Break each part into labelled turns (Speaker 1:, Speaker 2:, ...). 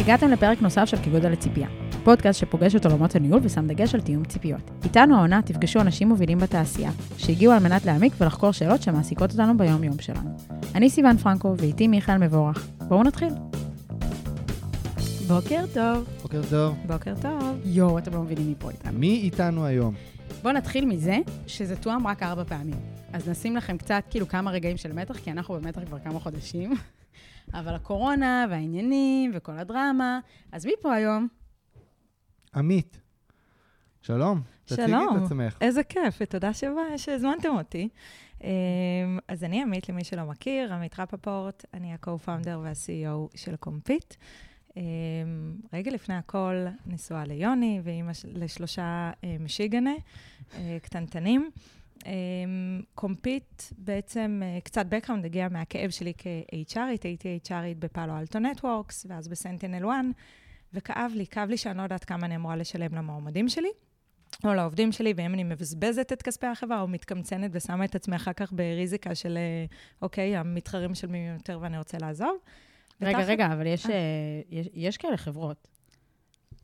Speaker 1: הגעתם לפרק נוסף של כגודל לציפייה, פודקאסט שפוגש את עולמות הניהול ושם דגש על תיאום ציפיות. איתנו העונה תפגשו אנשים מובילים בתעשייה, שהגיעו על מנת להעמיק ולחקור שאלות שמעסיקות אותנו ביום-יום שלנו. אני סיוון פרנקו ואיתי מיכאל מבורך. בואו נתחיל. בוקר טוב.
Speaker 2: בוקר טוב.
Speaker 1: בוקר טוב. יואו, אתם לא מבינים מי פה איתנו.
Speaker 2: מי איתנו היום?
Speaker 1: בואו נתחיל מזה שזה תואם רק ארבע פעמים. אז נשים לכם קצת, כאילו, כמה רגעים של מתח, כי אנחנו במתח כבר כמה חודשים. אבל הקורונה והעניינים וכל הדרמה, אז מי פה היום?
Speaker 2: עמית. שלום. תציגי
Speaker 3: שלום.
Speaker 2: את עצמך.
Speaker 3: איזה כיף, ותודה שבא- שהזמנתם אותי. אמ, אז אני עמית, למי שלא מכיר, עמית רפפורט, אני ה-co-founder וה-CEO של קומפיט. אמ, רגע לפני הכל, נשואה ליוני, ואימא של- לשלושה אה, משיגנה, אה, קטנטנים. אמ, קומפיט, בעצם אה, קצת background הגיע מהכאב שלי כ-HR ית, הייתי HR ית בפאלו אלטו נטוורקס, ואז ב SentinelOne, וכאב לי, כאב לי שאני לא יודעת כמה אני אמורה לשלם למועמדים שלי. או לעובדים שלי, ואם אני מבזבזת את כספי החברה, או מתקמצנת ושמה את עצמי אחר כך בריזיקה של, אה, אוקיי, המתחרים משלמים יותר ואני רוצה לעזוב.
Speaker 1: רגע,
Speaker 3: ותחת-
Speaker 1: רגע, אבל יש, אה, יש, יש כאלה חברות.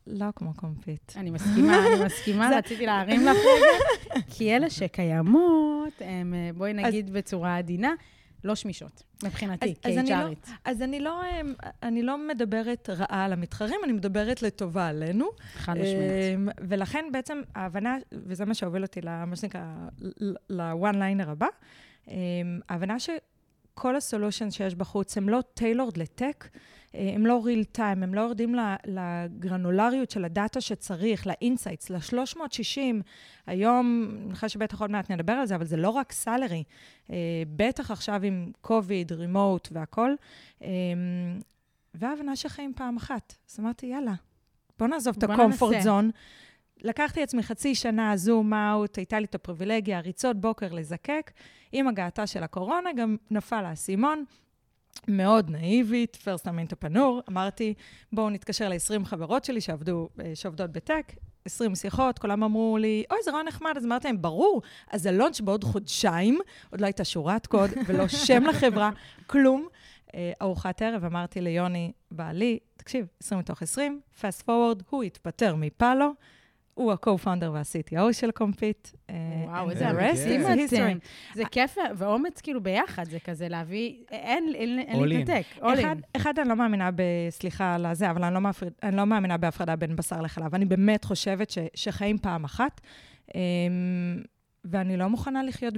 Speaker 3: לא כמו קומפיט.
Speaker 1: אני מסכימה, אני מסכימה, רציתי להרים לך רגע, כי אלה שקיימות, הם, אה, בואי נגיד בצורה עדינה, לא שמישות, מבחינתי,
Speaker 3: אז- אז אני לא-
Speaker 1: כ-HR ית.
Speaker 3: אז אני לא, אה, אני לא מדברת רעה על המתחרים, אני מדברת לטובה עלינו.
Speaker 1: חד משמעית.
Speaker 3: אמ, ולכן בעצם ההבנה, וזה מה שהוביל אותי, למה שנקרא, ל-one liner הבא, ההבנה שכל ה solution שיש בחוץ הם לא tailored לטק, אה, הם לא real time, הם לא יורדים לגרנולריות של הדאטה שצריך, ל insights, ל-360. היום, אני חושבת שבטח עוד מעט נדבר על זה, אבל זה לא רק סלרי. בטח עכשיו עם קוביד, רימוט והכול. וההבנה שחיים פעם אחת. אז אמרתי, יאללה, בוא נעזוב את
Speaker 1: בוא ננסה.
Speaker 3: זון. לקחתי עצמי חצי שנה זום אאוט, הייתה לי את הפריבילגיה, ריצות בוקר לזקק. עם הגעתה של הקורונה גם נפל האסימון. מאוד נאיבית, פרסט אמינטופנור, אמרתי, בואו נתקשר ל-20 חברות שלי שעבדו, אה, שעובדות בטק, 20 שיחות, כולם אמרו לי, אוי, זה רעיון נחמד, אז אמרתי להם, ברור, אז הלונץ' בעוד חודשיים, עוד לא הייתה שורת קוד ולא שם לחברה, כלום. אה, ארוחת ערב, אמרתי ליוני, בעלי, תקשיב, 20 מתוך 20, fast forward, הוא התפטר מפאלו, הוא ה-co-founder וה-CTO של קומפיט. אה,
Speaker 1: וואו, איזה
Speaker 3: is
Speaker 1: אתם. זה כיף, ואומץ כאילו ביחד, זה כזה להביא, אין. להתנתק.
Speaker 3: אחד, אני לא מאמינה ב... סליחה על הזה, אבל אני לא, לא מאמינה בהפרדה בין בשר לחלב. אני באמת חושבת שחיים פעם אחת, אמ, ואני לא מוכנה לחיות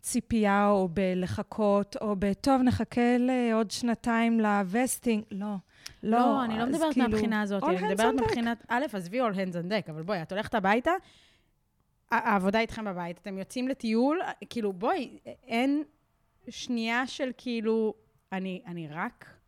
Speaker 3: בציפייה או בלחכות, או בטוב, נחכה לעוד שנתיים לווסטינג. לא, לא.
Speaker 1: לא, אני לא מדברת
Speaker 3: כאילו,
Speaker 1: מהבחינה הזאת, אני מדברת. מבחינת, א', עזבי all hands on deck, אבל בואי, את הולכת הביתה, העבודה איתכם בבית, אתם יוצאים לטיול, כאילו, בואי, אין שנייה של כאילו, אני אני רק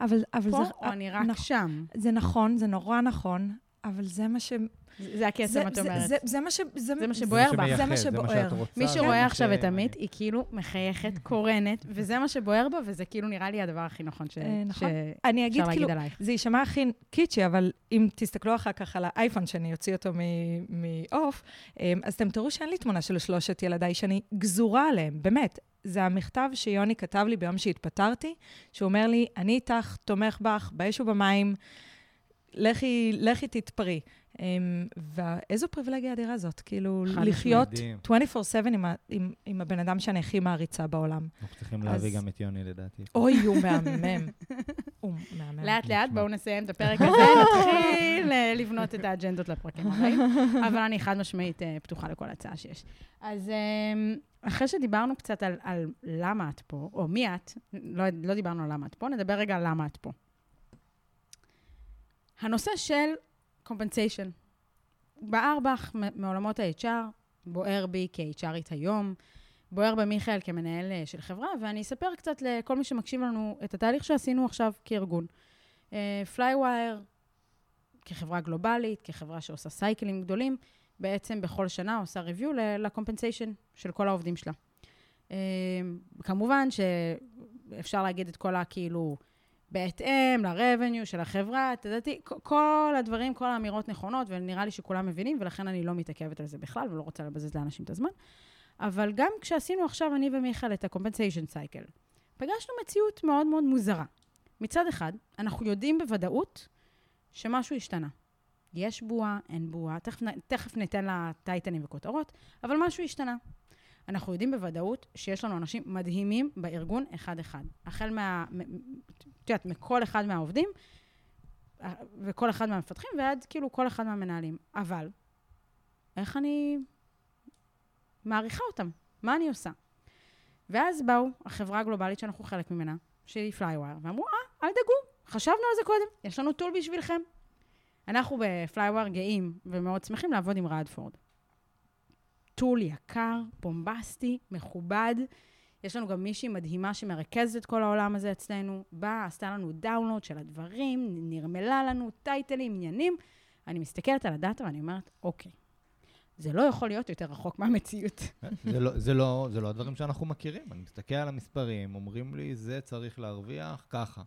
Speaker 3: אבל, אבל
Speaker 1: פה,
Speaker 3: זה...
Speaker 1: או אני רק
Speaker 3: נכון.
Speaker 1: שם.
Speaker 3: זה נכון, זה נורא נכון, אבל זה מה ש...
Speaker 1: זה הקסם,
Speaker 3: זה,
Speaker 1: את אומרת.
Speaker 3: זה, זה מה ש...
Speaker 1: זה מה שבוער בך.
Speaker 2: שמייחד,
Speaker 3: זה מה
Speaker 2: זה מה
Speaker 3: שבוער.
Speaker 2: שאת רוצה.
Speaker 1: מי שרואה עכשיו את עמית, היא כאילו מחייכת, קורנת, וזה מה שבוער בה, וזה כאילו נראה לי הדבר הכי נכון
Speaker 3: אה, נכון.
Speaker 1: שאפשר
Speaker 3: אני אגיד כאילו,
Speaker 1: להגיד עלייך.
Speaker 3: זה יישמע הכי קיצ'י, אבל אם תסתכלו אחר כך על האייפון, שאני אוציא אותו מ- מעוף, אמ, אז אתם תראו שאין לי תמונה של שלושת ילדיי שאני גזורה עליהם, באמת. זה המכתב שיוני כתב לי ביום שהתפטרתי, שהוא אומר לי, אני איתך, תומך בך, באש ובמים, לכי, לכי תתפרי. אמ, ואיזו פריבילגיה אדירה זאת, כאילו, לחיות
Speaker 2: מדהים.
Speaker 3: 24/7 עם, ה- עם, עם הבן אדם שאני הכי מעריצה בעולם.
Speaker 2: אנחנו צריכים
Speaker 3: אז-
Speaker 2: להביא גם את יוני, לדעתי.
Speaker 3: אוי, הוא מהמם. הוא מהמם.
Speaker 1: לאט לאט,
Speaker 2: נשמע.
Speaker 1: בואו נסיים את הפרק הזה, נתחיל אה, לבנות את האג'נדות לפרקים הבאים, אבל אני חד משמעית אה, פתוחה לכל הצעה שיש. אז אה, אחרי שדיברנו קצת על, על למה את פה, או מי את, לא, לא דיברנו על למה את פה, נדבר רגע על למה את פה. הנושא של בך מ- מעולמות ה-HR, בוער בי כ-HRית היום, בוער במיכאל כמנהל אה, של חברה, ואני אספר קצת לכל מי שמקשיב לנו את התהליך שעשינו עכשיו כארגון. פלייווייר, כחברה גלובלית, כחברה שעושה סייקלים גדולים, בעצם בכל שנה עושה review ל-compensation של כל העובדים שלה. אה, כמובן שאפשר להגיד את כל הכאילו, בהתאם ל-revenue של החברה, תדעתי, כל הדברים, כל האמירות נכונות, ונראה לי שכולם מבינים, ולכן אני לא מתעכבת על זה בכלל, ולא רוצה לבזבז לאנשים את הזמן. אבל גם כשעשינו עכשיו, אני ומיכאל, את ה-compensation cycle, פגשנו מציאות מאוד מאוד מוזרה. מצד אחד, אנחנו יודעים בוודאות שמשהו השתנה. יש בועה, אין בועה, תכף, תכף ניתן לה טייטנים וכותרות, אבל משהו השתנה. אנחנו יודעים בוודאות שיש לנו אנשים מדהימים בארגון אחד-אחד. החל מה... את יודעת, מכל אחד מהעובדים, אה, וכל אחד מהמפתחים, ועד כאילו כל אחד מהמנהלים. אבל, איך אני מעריכה אותם? מה אני עושה? ואז באו החברה הגלובלית שאנחנו חלק ממנה, שהיא פלייווייר, ואמרו, אה, אל דאגו, חשבנו על זה קודם, יש לנו tool בשבילכם. אנחנו בפלייווייר גאים ומאוד שמחים לעבוד עם רדפורד. tool יקר, בומבסטי, מכובד. יש לנו גם מישהי מדהימה שמרכזת את כל העולם הזה אצלנו. באה, עשתה לנו download של הדברים, נרמלה לנו טייטלים, עניינים. אני מסתכלת על הדאטה ואני אומרת, אוקיי, זה לא יכול להיות יותר רחוק מהמציאות.
Speaker 2: זה לא- זה לא- זה לא הדברים שאנחנו מכירים. אני מסתכל על המספרים, אומרים לי, זה צריך להרוויח ככה.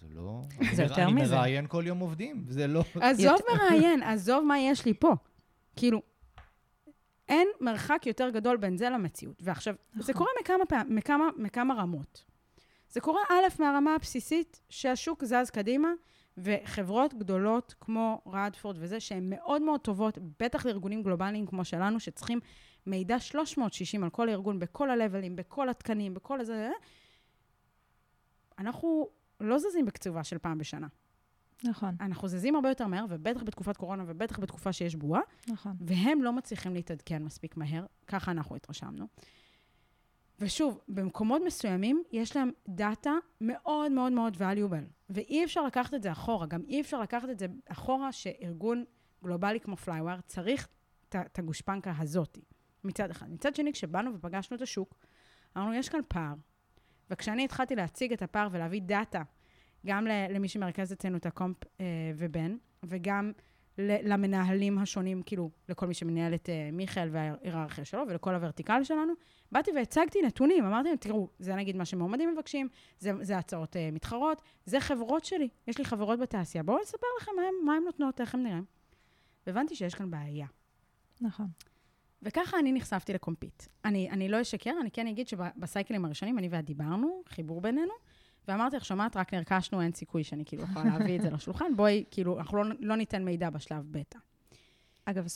Speaker 2: זה לא...
Speaker 3: זה יותר מזה.
Speaker 2: אני מראיין כל יום עובדים, זה לא...
Speaker 1: עזוב מראיין, עזוב מה יש לי פה. כאילו, אין מרחק יותר גדול בין זה למציאות. ועכשיו, זה
Speaker 3: נכון.
Speaker 1: קורה מכמה, פעם, מכמה, מכמה רמות. זה קורה, א', מהרמה הבסיסית, שהשוק זז קדימה, וחברות גדולות כמו רדפורד וזה, שהן מאוד מאוד טובות, בטח לארגונים גלובליים כמו שלנו, שצריכים מידע 360 על כל ארגון, בכל הלבלים, בכל התקנים, בכל הזה, אנחנו לא זזים בקצובה של פעם בשנה.
Speaker 3: נכון,
Speaker 1: אנחנו זזים הרבה יותר מהר, ובטח בתקופת קורונה, ובטח בתקופה שיש בועה,
Speaker 3: נכון.
Speaker 1: והם לא מצליחים להתעדכן מספיק מהר, ככה אנחנו התרשמנו. ושוב, במקומות מסוימים יש להם דאטה מאוד מאוד מאוד valuable, ואי אפשר לקחת את זה אחורה, גם אי אפשר לקחת את זה אחורה שארגון גלובלי כמו פלייוואר צריך את הגושפנקה הזאתי, מצד אחד. מצד שני, כשבאנו ופגשנו את השוק, אמרנו, יש כאן פער. וכשאני התחלתי להציג את הפער ולהביא דאטה, גם למי שמרכז אצלנו את הקומפ אה, ובן, וגם למנהלים השונים, כאילו, לכל מי שמנהל את אה, מיכאל וההיררכיה שלו, ולכל הוורטיקל שלנו, באתי והצגתי נתונים, אמרתי להם, תראו, זה נגיד מה שמועמדים מבקשים, זה, זה הצעות אה, מתחרות, זה חברות שלי, יש לי חברות בתעשייה, בואו נספר לכם מה הם, מה הם נותנות, איך הם נראים. והבנתי שיש כאן בעיה.
Speaker 3: נכון.
Speaker 1: וככה אני נחשפתי לקומפיט. אני, אני לא אשקר, אני כן אגיד שבסייקלים הראשונים, אני ואת דיברנו, חיבור בינינו, ואמרתי לך, שומעת, רק נרכשנו, אין סיכוי שאני כאילו יכולה להביא את זה לשולחן, בואי, כאילו, אנחנו לא, לא ניתן מידע בשלב בטא.
Speaker 3: אגב,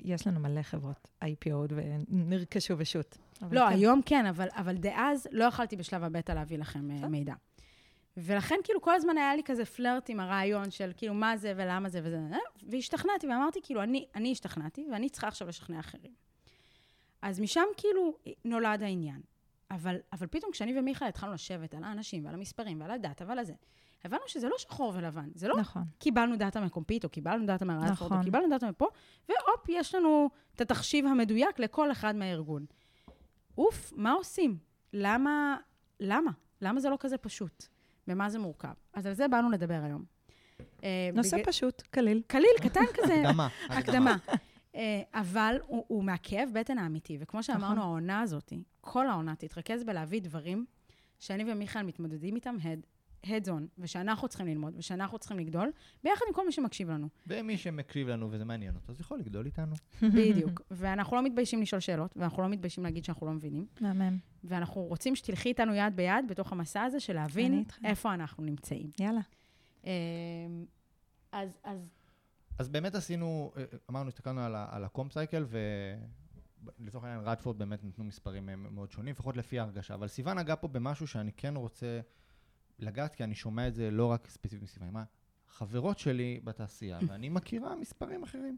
Speaker 3: יש לנו מלא חברות IPO ונרכשו בשו"ת.
Speaker 1: לא,
Speaker 3: כן.
Speaker 1: היום כן, אבל, אבל דאז לא יכלתי בשלב הבטא להביא לכם
Speaker 3: בסדר.
Speaker 1: מידע. ולכן כאילו כל הזמן היה לי כזה פלירט עם הרעיון של כאילו מה זה ולמה זה וזה, אה, והשתכנעתי ואמרתי כאילו, אני, אני השתכנעתי ואני צריכה עכשיו לשכנע אחרים. אז משם כאילו נולד העניין. אבל, אבל פתאום כשאני ומיכאל התחלנו לשבת על האנשים ועל המספרים ועל הדאטה ועל הזה, הבנו שזה לא שחור ולבן, זה לא
Speaker 3: נכון.
Speaker 1: קיבלנו דאטה מקומפיט, או קיבלנו דאטה מהרדפורד,
Speaker 3: נכון.
Speaker 1: או קיבלנו דאטה מפה, והופ, יש לנו את התחשיב המדויק לכל אחד מהארגון. אוף, מה עושים? למה, למה? למה זה לא כזה פשוט? במה זה מורכב? אז על זה באנו לדבר היום. אה,
Speaker 3: נושא
Speaker 1: בגלל-
Speaker 3: פשוט, קליל.
Speaker 1: קליל, קטן כזה,
Speaker 2: הקדמה.
Speaker 1: הקדמה. אה, אבל הוא, הוא מהכאב בטן האמיתי, וכמו שאמרנו,
Speaker 3: נכון.
Speaker 1: העונה הזאת, כל העונה תתרכז בלהביא דברים שאני ומיכאל מתמודדים איתם head, heads on, ושאנחנו צריכים ללמוד, ושאנחנו צריכים לגדול, ביחד עם כל מי שמקשיב לנו.
Speaker 2: ומי שמקשיב לנו וזה מעניין אותו, אז יכול לגדול איתנו.
Speaker 1: בדיוק. ואנחנו לא מתביישים לשאול שאלות, ואנחנו לא מתביישים להגיד שאנחנו לא מבינים,
Speaker 3: מהמם.
Speaker 1: ואנחנו רוצים שתלכי איתנו יד ביד בתוך המסע הזה של להבין. איפה אנחנו נמצאים.
Speaker 3: יאללה.
Speaker 1: אה, אז, אז
Speaker 2: אז באמת עשינו, אה, אמרנו, הסתכלנו על, ה- על הקומפ סייקל, ולצורך העניין רדפורד באמת נתנו מספרים אה, מאוד שונים, לפחות לפי ההרגשה. אבל סיוון נגע פה במשהו שאני כן רוצה לגעת, כי אני שומע את זה לא רק ספציפית מסיוון, מה, חברות שלי בתעשייה, ואני מכירה מספרים אחרים.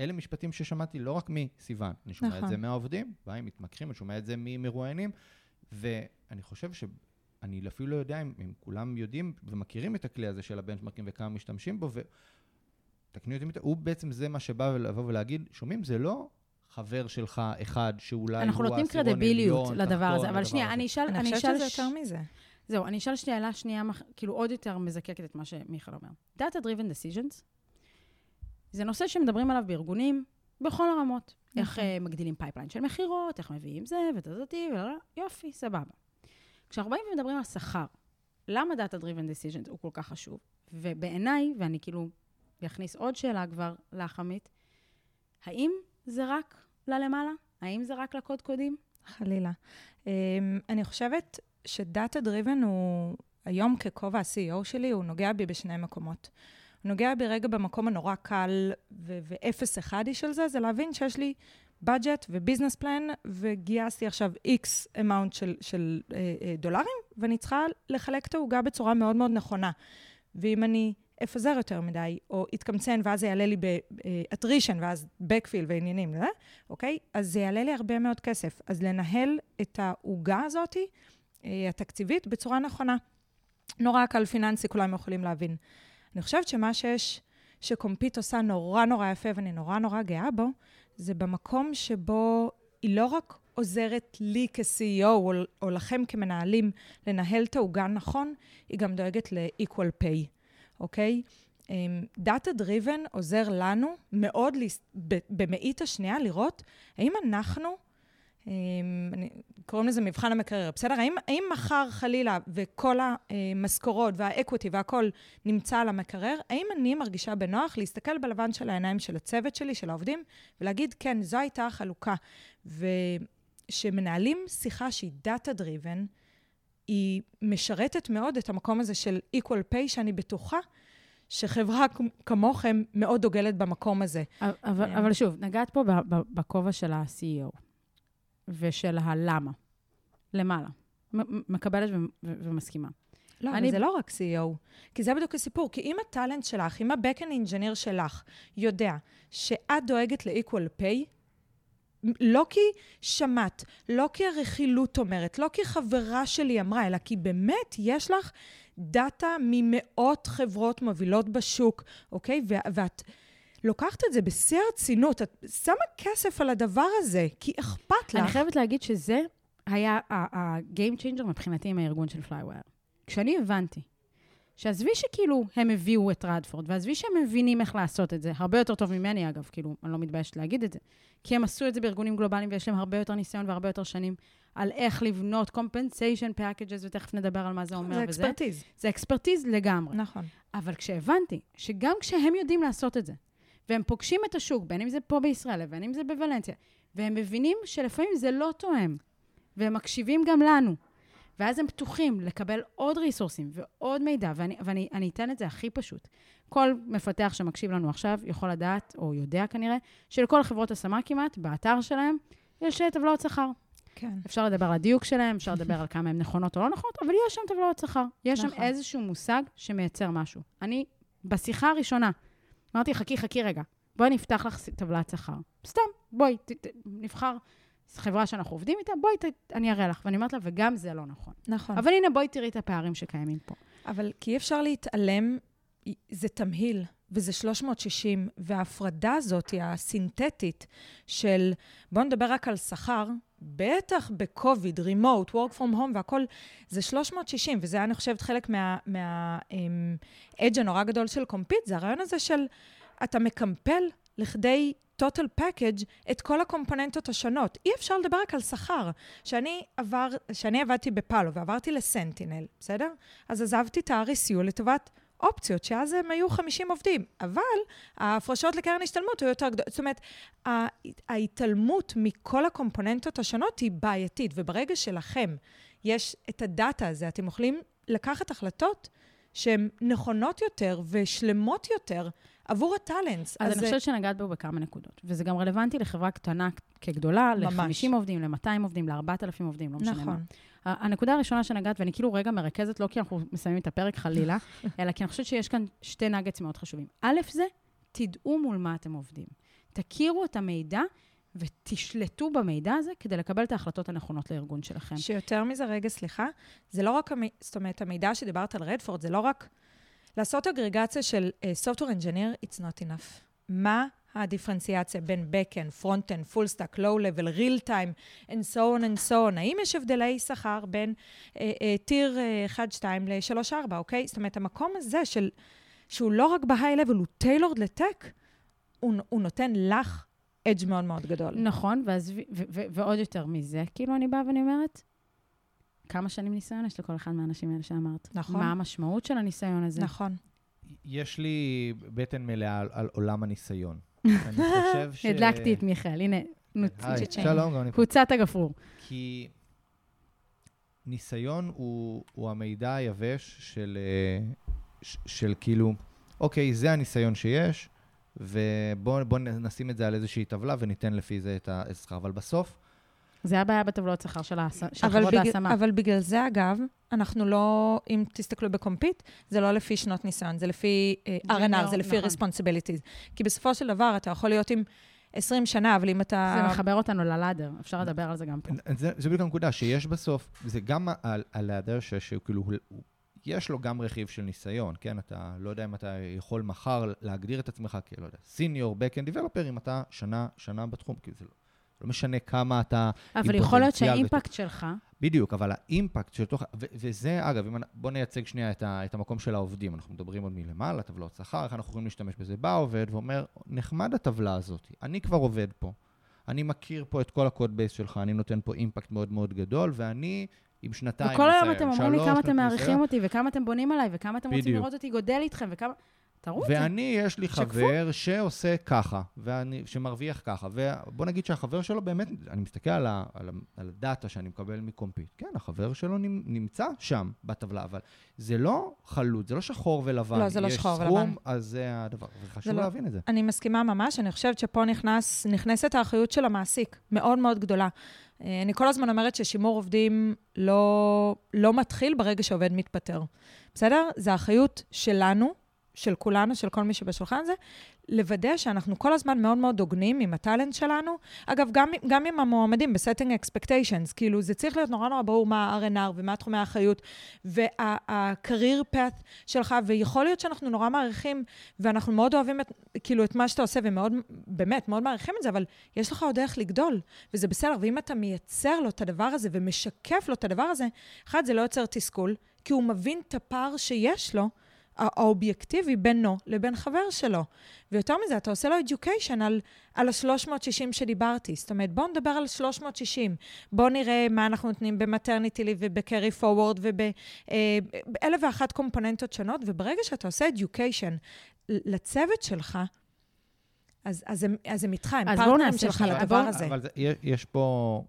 Speaker 2: אלה משפטים ששמעתי לא רק מסיוון, אני שומע את
Speaker 3: נכון.
Speaker 2: זה מהעובדים, באים, מתמקחים, אני שומע את זה ממרואיינים, ואני חושב ש... אני אפילו לא יודע אם, אם כולם יודעים ומכירים את הכלי הזה של הבנצ'מרקים וכמה משתמשים בו, ו... תקני אותי, הוא בעצם זה מה שבא לבוא ולהגיד, שומעים, זה לא חבר שלך אחד שאולי הוא
Speaker 1: אנחנו נותנים
Speaker 2: העשירון
Speaker 1: קרדיביליות לדבר הזה. אבל שנייה. אני אשאל...
Speaker 3: אני חושבת שזה יותר מזה.
Speaker 1: זהו, אני אשאל שאלה שנייה, כאילו עוד יותר מזקקת את מה שמיכאל אומר. Data Driven Decisions, זה נושא שמדברים עליו בארגונים בכל הרמות. איך
Speaker 3: נכון.
Speaker 1: אה, מגדילים pipeline של מכירות, איך מביאים זה ותזאתי, יופי, סבבה. כשאנחנו באים ומדברים על שכר, למה Data Driven Decisions הוא כל כך חשוב? ובעיניי, ואני כאילו אכניס עוד שאלה כבר לך, עמית, האם זה רק ללמעלה? האם זה רק לקודקודים?
Speaker 3: חלילה. Um, אני חושבת ש data driven הוא, היום ככובע ה-CEO שלי, הוא נוגע בי בשני מקומות. הוא נוגע בי רגע במקום הנורא קל ואפס אחדי של זה, זה להבין שיש לי budget ו business plan, וגייסתי עכשיו X amount של, של אה, אה, דולרים, ואני צריכה לחלק את העוגה בצורה מאוד מאוד נכונה. ואם אני אפזר יותר מדי, או אתקמצן, ואז זה יעלה לי באטרישן, ואז בקפיל ועניינים, אה? אוקיי? אז זה יעלה לי הרבה מאוד כסף. אז לנהל את העוגה הזאת, אה, התקציבית, בצורה נכונה. נורא קל פיננסי, כולם יכולים להבין. אני חושבת שמה שיש, שקומפיט עושה נורא נורא יפה, ואני נורא נורא גאה בו, זה במקום שבו היא לא רק עוזרת לי כ-CEO או, או לכם כמנהלים לנהל את העוגה נכון, היא גם דואגת ל-equal pay, אוקיי? data um, driven עוזר לנו מאוד במאית השנייה לראות האם אנחנו אמ, קוראים לזה מבחן המקרר, בסדר? האם, האם מחר חלילה וכל המשכורות וה equity והכול נמצא על המקרר, האם אני מרגישה בנוח להסתכל בלבן של העיניים של הצוות שלי, של העובדים, ולהגיד, כן, זו הייתה החלוקה. וכשמנהלים שיחה שהיא data-driven, היא משרתת מאוד את המקום הזה של equal pay, שאני בטוחה שחברה כמוכם מאוד דוגלת במקום הזה.
Speaker 1: אבל. אבל שוב, נגעת פה בכובע של ה-CEO. ושל הלמה. למעלה. מקבלת ומסכימה.
Speaker 3: לא, אני... אבל זה לא רק CEO, כי זה בדיוק הסיפור. כי אם ה talent שלך, אם ה-Backend Engineer שלך יודע שאת דואגת ל-Equal Pay, לא כי שמעת, לא כי הרכילות אומרת, לא כי חברה שלי אמרה, אלא כי באמת יש לך דאטה ממאות חברות מובילות בשוק, אוקיי? ואת... לוקחת את זה בשיא הרצינות, את שמה כסף על הדבר הזה, כי אכפת לך.
Speaker 1: אני חייבת להגיד שזה היה ה-game changer מבחינתי עם הארגון של פלייווייר. כשאני הבנתי שעזבי שכאילו הם הביאו את רדפורד, ועזבי שהם מבינים איך לעשות את זה, הרבה יותר טוב ממני אגב, כאילו, אני לא מתביישת להגיד את זה, כי הם עשו את זה בארגונים גלובליים ויש להם הרבה יותר ניסיון והרבה יותר שנים על איך לבנות compensation packages, ותכף נדבר על מה זה אומר
Speaker 3: זה וזה. זה אקספרטיז.
Speaker 1: זה אקספרטיז לגמרי.
Speaker 3: נכון.
Speaker 1: אבל כשהבנתי שגם כשהם יודעים לעשות את זה, והם פוגשים את השוק, בין אם זה פה בישראל ובין אם זה בוולנסיה, והם מבינים שלפעמים זה לא תואם, והם מקשיבים גם לנו. ואז הם פתוחים לקבל עוד ריסורסים ועוד מידע, ואני, ואני אתן את זה הכי פשוט. כל מפתח שמקשיב לנו עכשיו יכול לדעת, או יודע כנראה, שלכל חברות השמה כמעט, באתר שלהם, יש טבלאות שכר.
Speaker 3: כן.
Speaker 1: אפשר לדבר על הדיוק שלהם, אפשר לדבר על כמה הן נכונות או לא נכונות, אבל יש שם טבלאות שכר. יש נכון. שם איזשהו מושג שמייצר משהו. אני, בשיחה הראשונה אמרתי, חכי, חכי רגע, בואי נפתח לך טבלת שכר. סתם, בואי, ת, ת, נבחר חברה שאנחנו עובדים איתה, בואי, ת, אני אראה לך. ואני אומרת לה, וגם זה לא נכון.
Speaker 3: נכון.
Speaker 1: אבל הנה, בואי תראי את הפערים שקיימים פה.
Speaker 3: אבל כי אי אפשר להתעלם, זה תמהיל, וזה 360, וההפרדה הזאת, הסינתטית של, בואו נדבר רק על שכר, בטח בקוביד, רימוט, work from home והכול, זה 360, וזה היה, אני חושבת, חלק מה-edge מה, um, הנורא גדול של קומפיט, זה הרעיון הזה של אתה מקמפל לכדי total package את כל הקומפוננטות השונות. אי אפשר לדבר רק על שכר. שאני עבר, שאני עבדתי בפאלו ועברתי לסנטינל, בסדר? אז עזבתי את ה-RSU לטובת אופציות, שאז הם היו 50 עובדים, אבל ההפרשות לקרן השתלמות היו יותר גדולות. זאת אומרת, ההתעלמות מכל הקומפוננטות השונות היא בעייתית, וברגע שלכם יש את הדאטה הזה, אתם יכולים לקחת החלטות שהן נכונות יותר ושלמות יותר עבור הטאלנטס.
Speaker 1: אז, אז אני חושבת שנגעת בו בכמה נקודות, וזה גם רלוונטי לחברה קטנה כגדולה, ל-50 עובדים, ל-200 עובדים, ל-4,000 עובדים, לא משנה נכון. מה. הנקודה הראשונה שנגעת, ואני כאילו רגע מרכזת, לא כי אנחנו מסיימים את הפרק חלילה, אלא כי אני חושבת שיש כאן שתי נגץ מאוד חשובים. א', זה, תדעו מול מה אתם עובדים. תכירו את המידע ותשלטו במידע הזה כדי לקבל את ההחלטות הנכונות לארגון שלכם.
Speaker 3: שיותר מזה, רגע, סליחה, זה לא רק, המ... זאת אומרת, המידע שדיברת על רדפורד, זה לא רק לעשות אגרגציה של uh, Software Engineer, it's not enough. מה הדיפרנציאציה בין Backend, Frontend, Full Stack, Low Level, Real Time, and so on and so on. האם יש הבדלי שכר בין טיר uh, uh, 1-2 ל-3-4, אוקיי? זאת אומרת, המקום הזה של, שהוא לא רק ב-high level, הוא טיילורד לטק, הוא, הוא נותן לך אדג' מאוד מאוד גדול.
Speaker 1: נכון, ואז, ועוד יותר מזה, כאילו אני באה ואני אומרת, כמה שנים ניסיון יש לכל אחד מהאנשים האלה שאמרת?
Speaker 3: נכון.
Speaker 1: מה המשמעות של הניסיון הזה?
Speaker 3: נכון.
Speaker 2: יש לי בטן מלאה על, על עולם הניסיון. אני חושב ש...
Speaker 1: הדלקתי את מיכאל, הנה,
Speaker 2: שלום, גם אני
Speaker 1: פה. קבוצת הגפרור.
Speaker 2: כי ניסיון הוא, הוא המידע היבש של, אה, ש, של כאילו, אוקיי, זה הניסיון שיש, ובואו נשים את זה על איזושהי טבלה וניתן לפי זה את השכר. אבל בסוף,
Speaker 1: זה הבעיה בטבלות שכר של, ההס... של
Speaker 3: אבל,
Speaker 1: חברות
Speaker 3: בג...
Speaker 1: ההשמה.
Speaker 3: אבל בגלל זה, אגב, אנחנו לא, אם תסתכלו בקומפיט, זה לא לפי שנות ניסיון, זה לפי uh, R&R,
Speaker 1: Junior,
Speaker 3: זה לפי
Speaker 1: נכון.
Speaker 3: responsibilities. כי בסופו של דבר, אתה יכול להיות עם 20 שנה, אבל אם אתה...
Speaker 1: זה מחבר אותנו ללאדר, אפשר לדבר על זה גם פה.
Speaker 2: זה, זה בדיוק הנקודה, שיש בסוף, זה גם על, על ההיעדר ש- שהוא כאילו, הוא- הוא- יש לו גם רכיב של ניסיון, כן? אתה לא יודע אם אתה יכול מחר להגדיר את עצמך כ, לא יודע, senior, backend developer, אם אתה שנה, שנה בתחום, כי זה לא, לא משנה כמה אתה...
Speaker 1: אבל יכול להיות
Speaker 2: שה
Speaker 1: impact שלך,
Speaker 2: בדיוק, אבל ה impact של תוך... ו- וזה, אגב, אם... בוא נייצג שנייה את, ה- את המקום של העובדים. אנחנו מדברים עוד מלמעלה, טבלאות שכר, איך אנחנו יכולים להשתמש בזה. בא עובד ואומר, נחמד הטבלה הזאת, אני כבר עובד פה. אני מכיר פה את כל ה code base שלך, אני נותן פה impact מאוד מאוד גדול, ואני עם שנתיים
Speaker 1: וכל היום
Speaker 2: ניסיון,
Speaker 1: אתם אומרים לי כמה אתם מעריכים אותי, וכמה אתם בונים עליי, וכמה אתם רוצים. לראות אותי גודל איתכם, וכמה... תראו את זה.
Speaker 2: ואני, יש לי
Speaker 1: שקפו.
Speaker 2: חבר שעושה ככה, ואני, שמרוויח ככה, ובוא נגיד שהחבר שלו באמת, אני מסתכל על, ה, על, ה, על הדאטה שאני מקבל מקומפיט, כן, החבר שלו נמ- נמצא שם בטבלה, אבל זה לא חלוט, זה לא שחור ולבן.
Speaker 3: לא, זה לא שחור
Speaker 2: יש
Speaker 3: ולבן.
Speaker 2: סכום, אז זה הדבר, וחשוב
Speaker 3: זה לא-
Speaker 2: להבין את זה.
Speaker 3: אני מסכימה ממש, אני חושבת שפה נכנס, נכנסת האחריות של המעסיק, מאוד מאוד גדולה. אה, אני כל הזמן אומרת ששימור עובדים לא, לא מתחיל ברגע שעובד מתפטר. בסדר? זה האחריות שלנו, של כולנו, של כל מי שבשולחן הזה, לוודא שאנחנו כל הזמן מאוד מאוד הוגנים עם הטאלנט שלנו. אגב, גם, גם עם המועמדים ב-setting expectations, כאילו, זה צריך להיות נורא נורא ברור מה ה-R&R ומה תחומי האחריות, וה-career path שלך, ויכול להיות שאנחנו נורא מעריכים, ואנחנו מאוד אוהבים את, כאילו, את מה שאתה עושה, ומאוד, באמת, מאוד מעריכים את זה, אבל יש לך עוד דרך לגדול, וזה בסדר. ואם אתה מייצר לו את הדבר הזה ומשקף לו את הדבר הזה, אחד, זה לא יוצר תסכול, כי הוא מבין את הפער שיש לו, האובייקטיבי בינו לבין חבר שלו. ויותר מזה, אתה עושה לו education על, על ה-360 שדיברתי. זאת אומרת, בואו נדבר על 360. בואו נראה מה אנחנו נותנים במטרניטי ליב ובקרי פורוורד ובאלף ואחת קומפוננטות שונות, וברגע שאתה עושה education לצוות שלך, אז, אז, הם, אז הם איתך, הם פרטנרים שלך. לדבר הזה.
Speaker 2: אבל זה, יש, יש פה...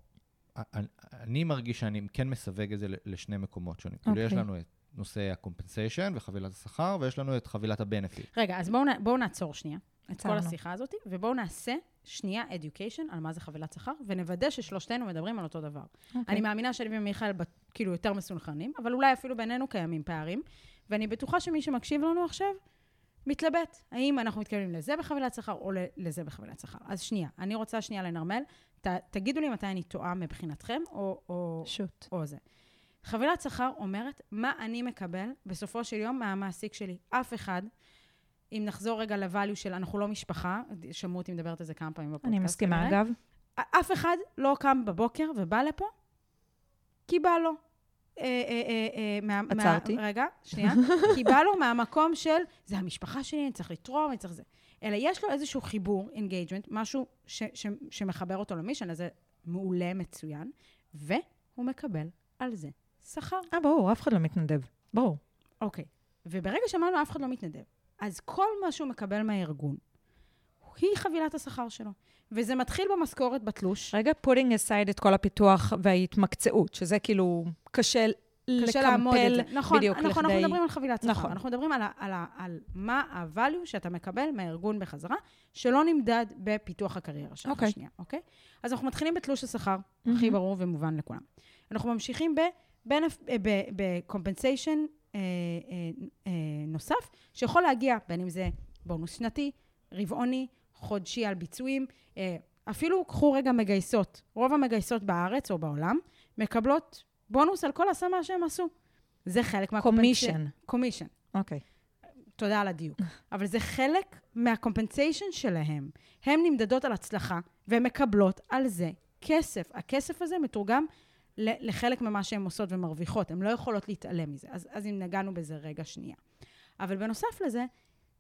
Speaker 2: אני, אני מרגיש שאני כן מסווג את זה ל- לשני מקומות שונים. כאילו, יש
Speaker 3: אוקיי.
Speaker 2: לנו את נושא ה-compensation וחבילת השכר, ויש לנו את חבילת ה-benefit.
Speaker 1: רגע, אז בואו בואו נעצור שנייה את כל. השיחה הזאת, ובואו נעשה שנייה education על מה זה חבילת שכר, ונוודא ששלושתנו מדברים על אותו דבר.
Speaker 3: אוקיי.
Speaker 1: אני מאמינה שאני ומיכאל כאילו יותר מסונכרנים, אבל אולי אפילו בינינו קיימים פערים, ואני בטוחה שמי שמקשיב לנו עכשיו מתלבט, האם אנחנו מתכוונים לזה בחבילת שכר או ל- לזה בחבילת שכר. אז שנייה, אני רוצה שנייה לנרמל, ת, תגידו לי מתי אני טועה מבחינתכם, או, או,
Speaker 3: שוט.
Speaker 1: או זה. חבילת שכר אומרת מה אני מקבל בסופו של יום מהמעסיק שלי. אף אחד, אם נחזור רגע ל-value של אנחנו לא משפחה, שמעו אותי מדברת על זה כמה פעמים בפודקאסט.
Speaker 3: אני מסכימה,
Speaker 1: כנראה.
Speaker 3: אגב.
Speaker 1: אף אחד לא קם בבוקר ובא לפה, כי בא לו. אה, אה, אה,
Speaker 3: עצרתי.
Speaker 1: רגע, שנייה. כי בא לו מהמקום של, זה המשפחה שלי, אני צריך לתרום, אני צריך זה. אלא יש לו איזשהו חיבור, engagement, משהו ש, ש, שמחבר אותו ל mission, אז זה מעולה, מצוין, והוא מקבל על זה שכר.
Speaker 3: אה, ברור, אף אחד לא מתנדב. ברור.
Speaker 1: אוקיי. וברגע שאמרנו, אף אחד לא מתנדב, אז כל מה שהוא מקבל מהארגון, היא חבילת השכר שלו. וזה מתחיל במשכורת בתלוש.
Speaker 3: רגע, putting aside את כל הפיתוח וההתמקצעות, שזה כאילו קשה
Speaker 1: קשה לעמוד את זה. נכון,
Speaker 3: בדיוק
Speaker 1: נכון, אנחנו
Speaker 3: לכדי...
Speaker 1: מדברים על חבילת שכר.
Speaker 3: נכון.
Speaker 1: אנחנו מדברים על, על, ה- על מה ה-value שאתה מקבל מהארגון בחזרה, שלא נמדד בפיתוח הקריירה שלך.
Speaker 3: אוקיי.
Speaker 1: שנייה, אוקיי? אז אנחנו מתחילים בתלוש השכר,
Speaker 3: מהמם.
Speaker 1: הכי ברור ומובן לכולם. אנחנו ממשיכים ב-compensation אה, נוסף, שיכול להגיע, בין אם זה בונוס שנתי, רבעוני, חודשי על ביצועים, אה, אפילו קחו רגע מגייסות. רוב המגייסות בארץ או בעולם מקבלות בונוס על כל השמה שהם עשו. זה חלק מה...
Speaker 3: commission.
Speaker 1: commission.
Speaker 3: אוקיי.
Speaker 1: תודה על הדיוק. אבל זה חלק מה compensation שלהם. הן נמדדות על הצלחה, והן מקבלות על זה כסף. הכסף הזה מתורגם לחלק ממה שהן עושות ומרוויחות. הן לא יכולות להתעלם מזה. אז, אז אם נגענו בזה רגע שנייה. אבל בנוסף לזה,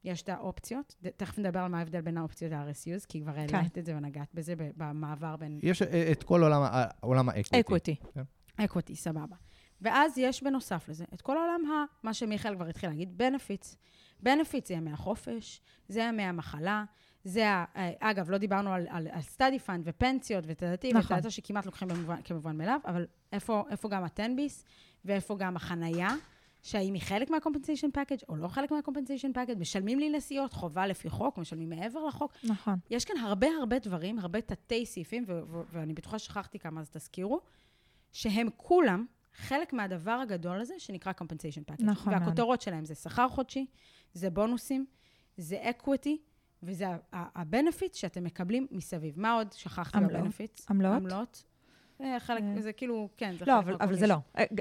Speaker 1: יש את האופציות. תכף נדבר על מה ההבדל בין האופציות ל-RSUs, כי כבר העלית את זה ונגעת בזה במעבר בין
Speaker 2: יש אה, את כל עולם עולם האקוויטי.
Speaker 3: אקוויטי.
Speaker 1: אקוויטי, סבבה. ואז יש בנוסף לזה את כל העולם ה... מה שמיכאל כבר התחיל להגיד, benefits. benefits זה ימי החופש, זה ימי המחלה, זה ה... אה, אגב, לא דיברנו על, על, על study fund ופנסיות ותדעתי,
Speaker 3: נכון.
Speaker 1: ותדעתי שכמעט לוקחים במובן, כמובן מאליו, אבל איפה, איפה גם התן ביס, ואיפה גם החנייה, שהאם היא חלק מה-compensation package או לא חלק מה-compensation package, משלמים לי נסיעות, חובה לפי חוק, משלמים מעבר לחוק.
Speaker 3: נכון.
Speaker 1: יש כאן הרבה הרבה דברים, הרבה תתי סעיפים, ו- ו- ואני בטוחה ששכחתי כמה, אז תזכירו, שהם כולם חלק מהדבר הגדול הזה שנקרא compensation package.
Speaker 3: נכון.
Speaker 1: והכותרות שלהם זה שכר חודשי, זה בונוסים, זה equity, וזה ה-benefit שאתם מקבלים מסביב. מה עוד שכחתי. ב-benefits?
Speaker 3: עמלות?
Speaker 1: עמלות. אה, חלק,
Speaker 3: אה.
Speaker 1: זה כאילו, כן, זה
Speaker 3: לא,
Speaker 1: חלק
Speaker 3: אבל, אבל
Speaker 1: מהכל.
Speaker 3: זה לא.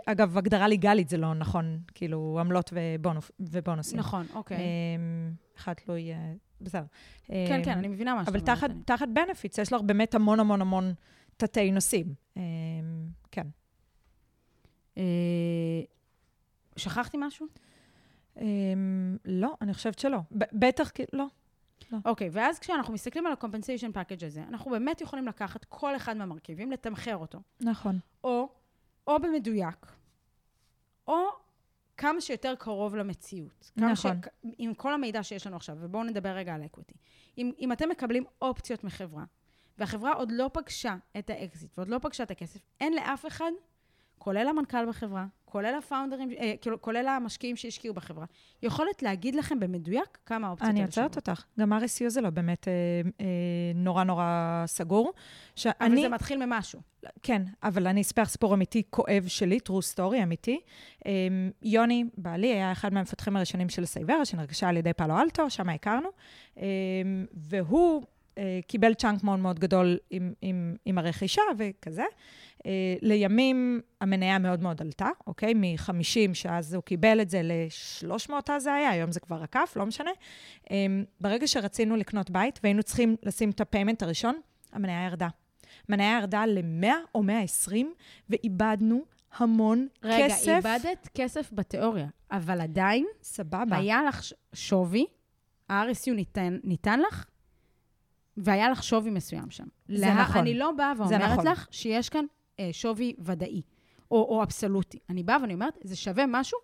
Speaker 3: אגב, הגדרה לגאלית זה לא נכון, כאילו, עמלות ובונוס, ובונוסים.
Speaker 1: נכון, אוקיי.
Speaker 3: אמ, אחד תלוי, אה, בסדר.
Speaker 1: כן,
Speaker 3: אמ,
Speaker 1: כן, אני מבינה מה שאתה
Speaker 3: אבל
Speaker 1: אומרת.
Speaker 3: תחת,
Speaker 1: אני-
Speaker 3: תחת benefits, יש לך באמת המון המון המון תתי נושאים. אמ, כן.
Speaker 1: אה, שכחתי משהו?
Speaker 3: אמ, לא, אני חושבת שלא. בטח, כי- לא.
Speaker 1: אוקיי, ואז כשאנחנו מסתכלים על ה-compensation package הזה, אנחנו באמת יכולים לקחת כל אחד מהמרכיבים, לתמחר אותו.
Speaker 3: נכון.
Speaker 1: או, או במדויק, או כמה שיותר קרוב למציאות.
Speaker 3: נכון.
Speaker 1: ש... עם כל המידע שיש לנו עכשיו, ובואו נדבר רגע על equity. אם, אם אתם מקבלים אופציות מחברה, והחברה עוד לא פגשה את האקזיט ועוד לא פגשה את הכסף, אין לאף אחד, כולל המנכ"ל בחברה, כולל הפאונדרים, אה, כאילו, כולל המשקיעים שהשקיעו בחברה, יכולת להגיד לכם במדויק כמה האופציות
Speaker 3: אני
Speaker 1: האלה
Speaker 3: עוצרת
Speaker 1: שוות.
Speaker 3: אותך. גם RSU זה לא באמת אה, אה, נורא נורא סגור.
Speaker 1: אבל
Speaker 3: שאני,
Speaker 1: זה מתחיל ממשהו.
Speaker 3: כן, אבל אני אספר סיפור אמיתי כואב שלי, true story אמיתי. אה, יוני, בעלי, היה אחד מהמפתחים הראשונים של סייברה, שנרכשה על ידי פאלו אלטו, שם הכרנו, אה, והוא קיבל צ'אנק מאוד מאוד גדול עם, עם, עם הרכישה וכזה. אה, לימים המניה מאוד מאוד עלתה, אוקיי? מ-50, שאז הוא קיבל את זה ל-300 אז זה היה, היום זה כבר עקף, לא משנה. אה, ברגע שרצינו לקנות בית והיינו צריכים לשים את הפיימנט הראשון, המניה ירדה. המניה ירדה ל-100 או 120, ואיבדנו המון
Speaker 1: רגע,
Speaker 3: כסף.
Speaker 1: איבדת כסף בתיאוריה, אבל עדיין
Speaker 3: סבבה.
Speaker 1: היה לך שווי, ה-RSU ניתן, ניתן לך, והיה לך שווי מסוים שם.
Speaker 3: זה
Speaker 1: לה-
Speaker 3: נכון.
Speaker 1: אני לא באה ואומרת
Speaker 3: נכון.
Speaker 1: לך שיש כאן אה, שווי ודאי, או, או אבסולוטי. אני באה ואני אומרת, זה שווה משהו,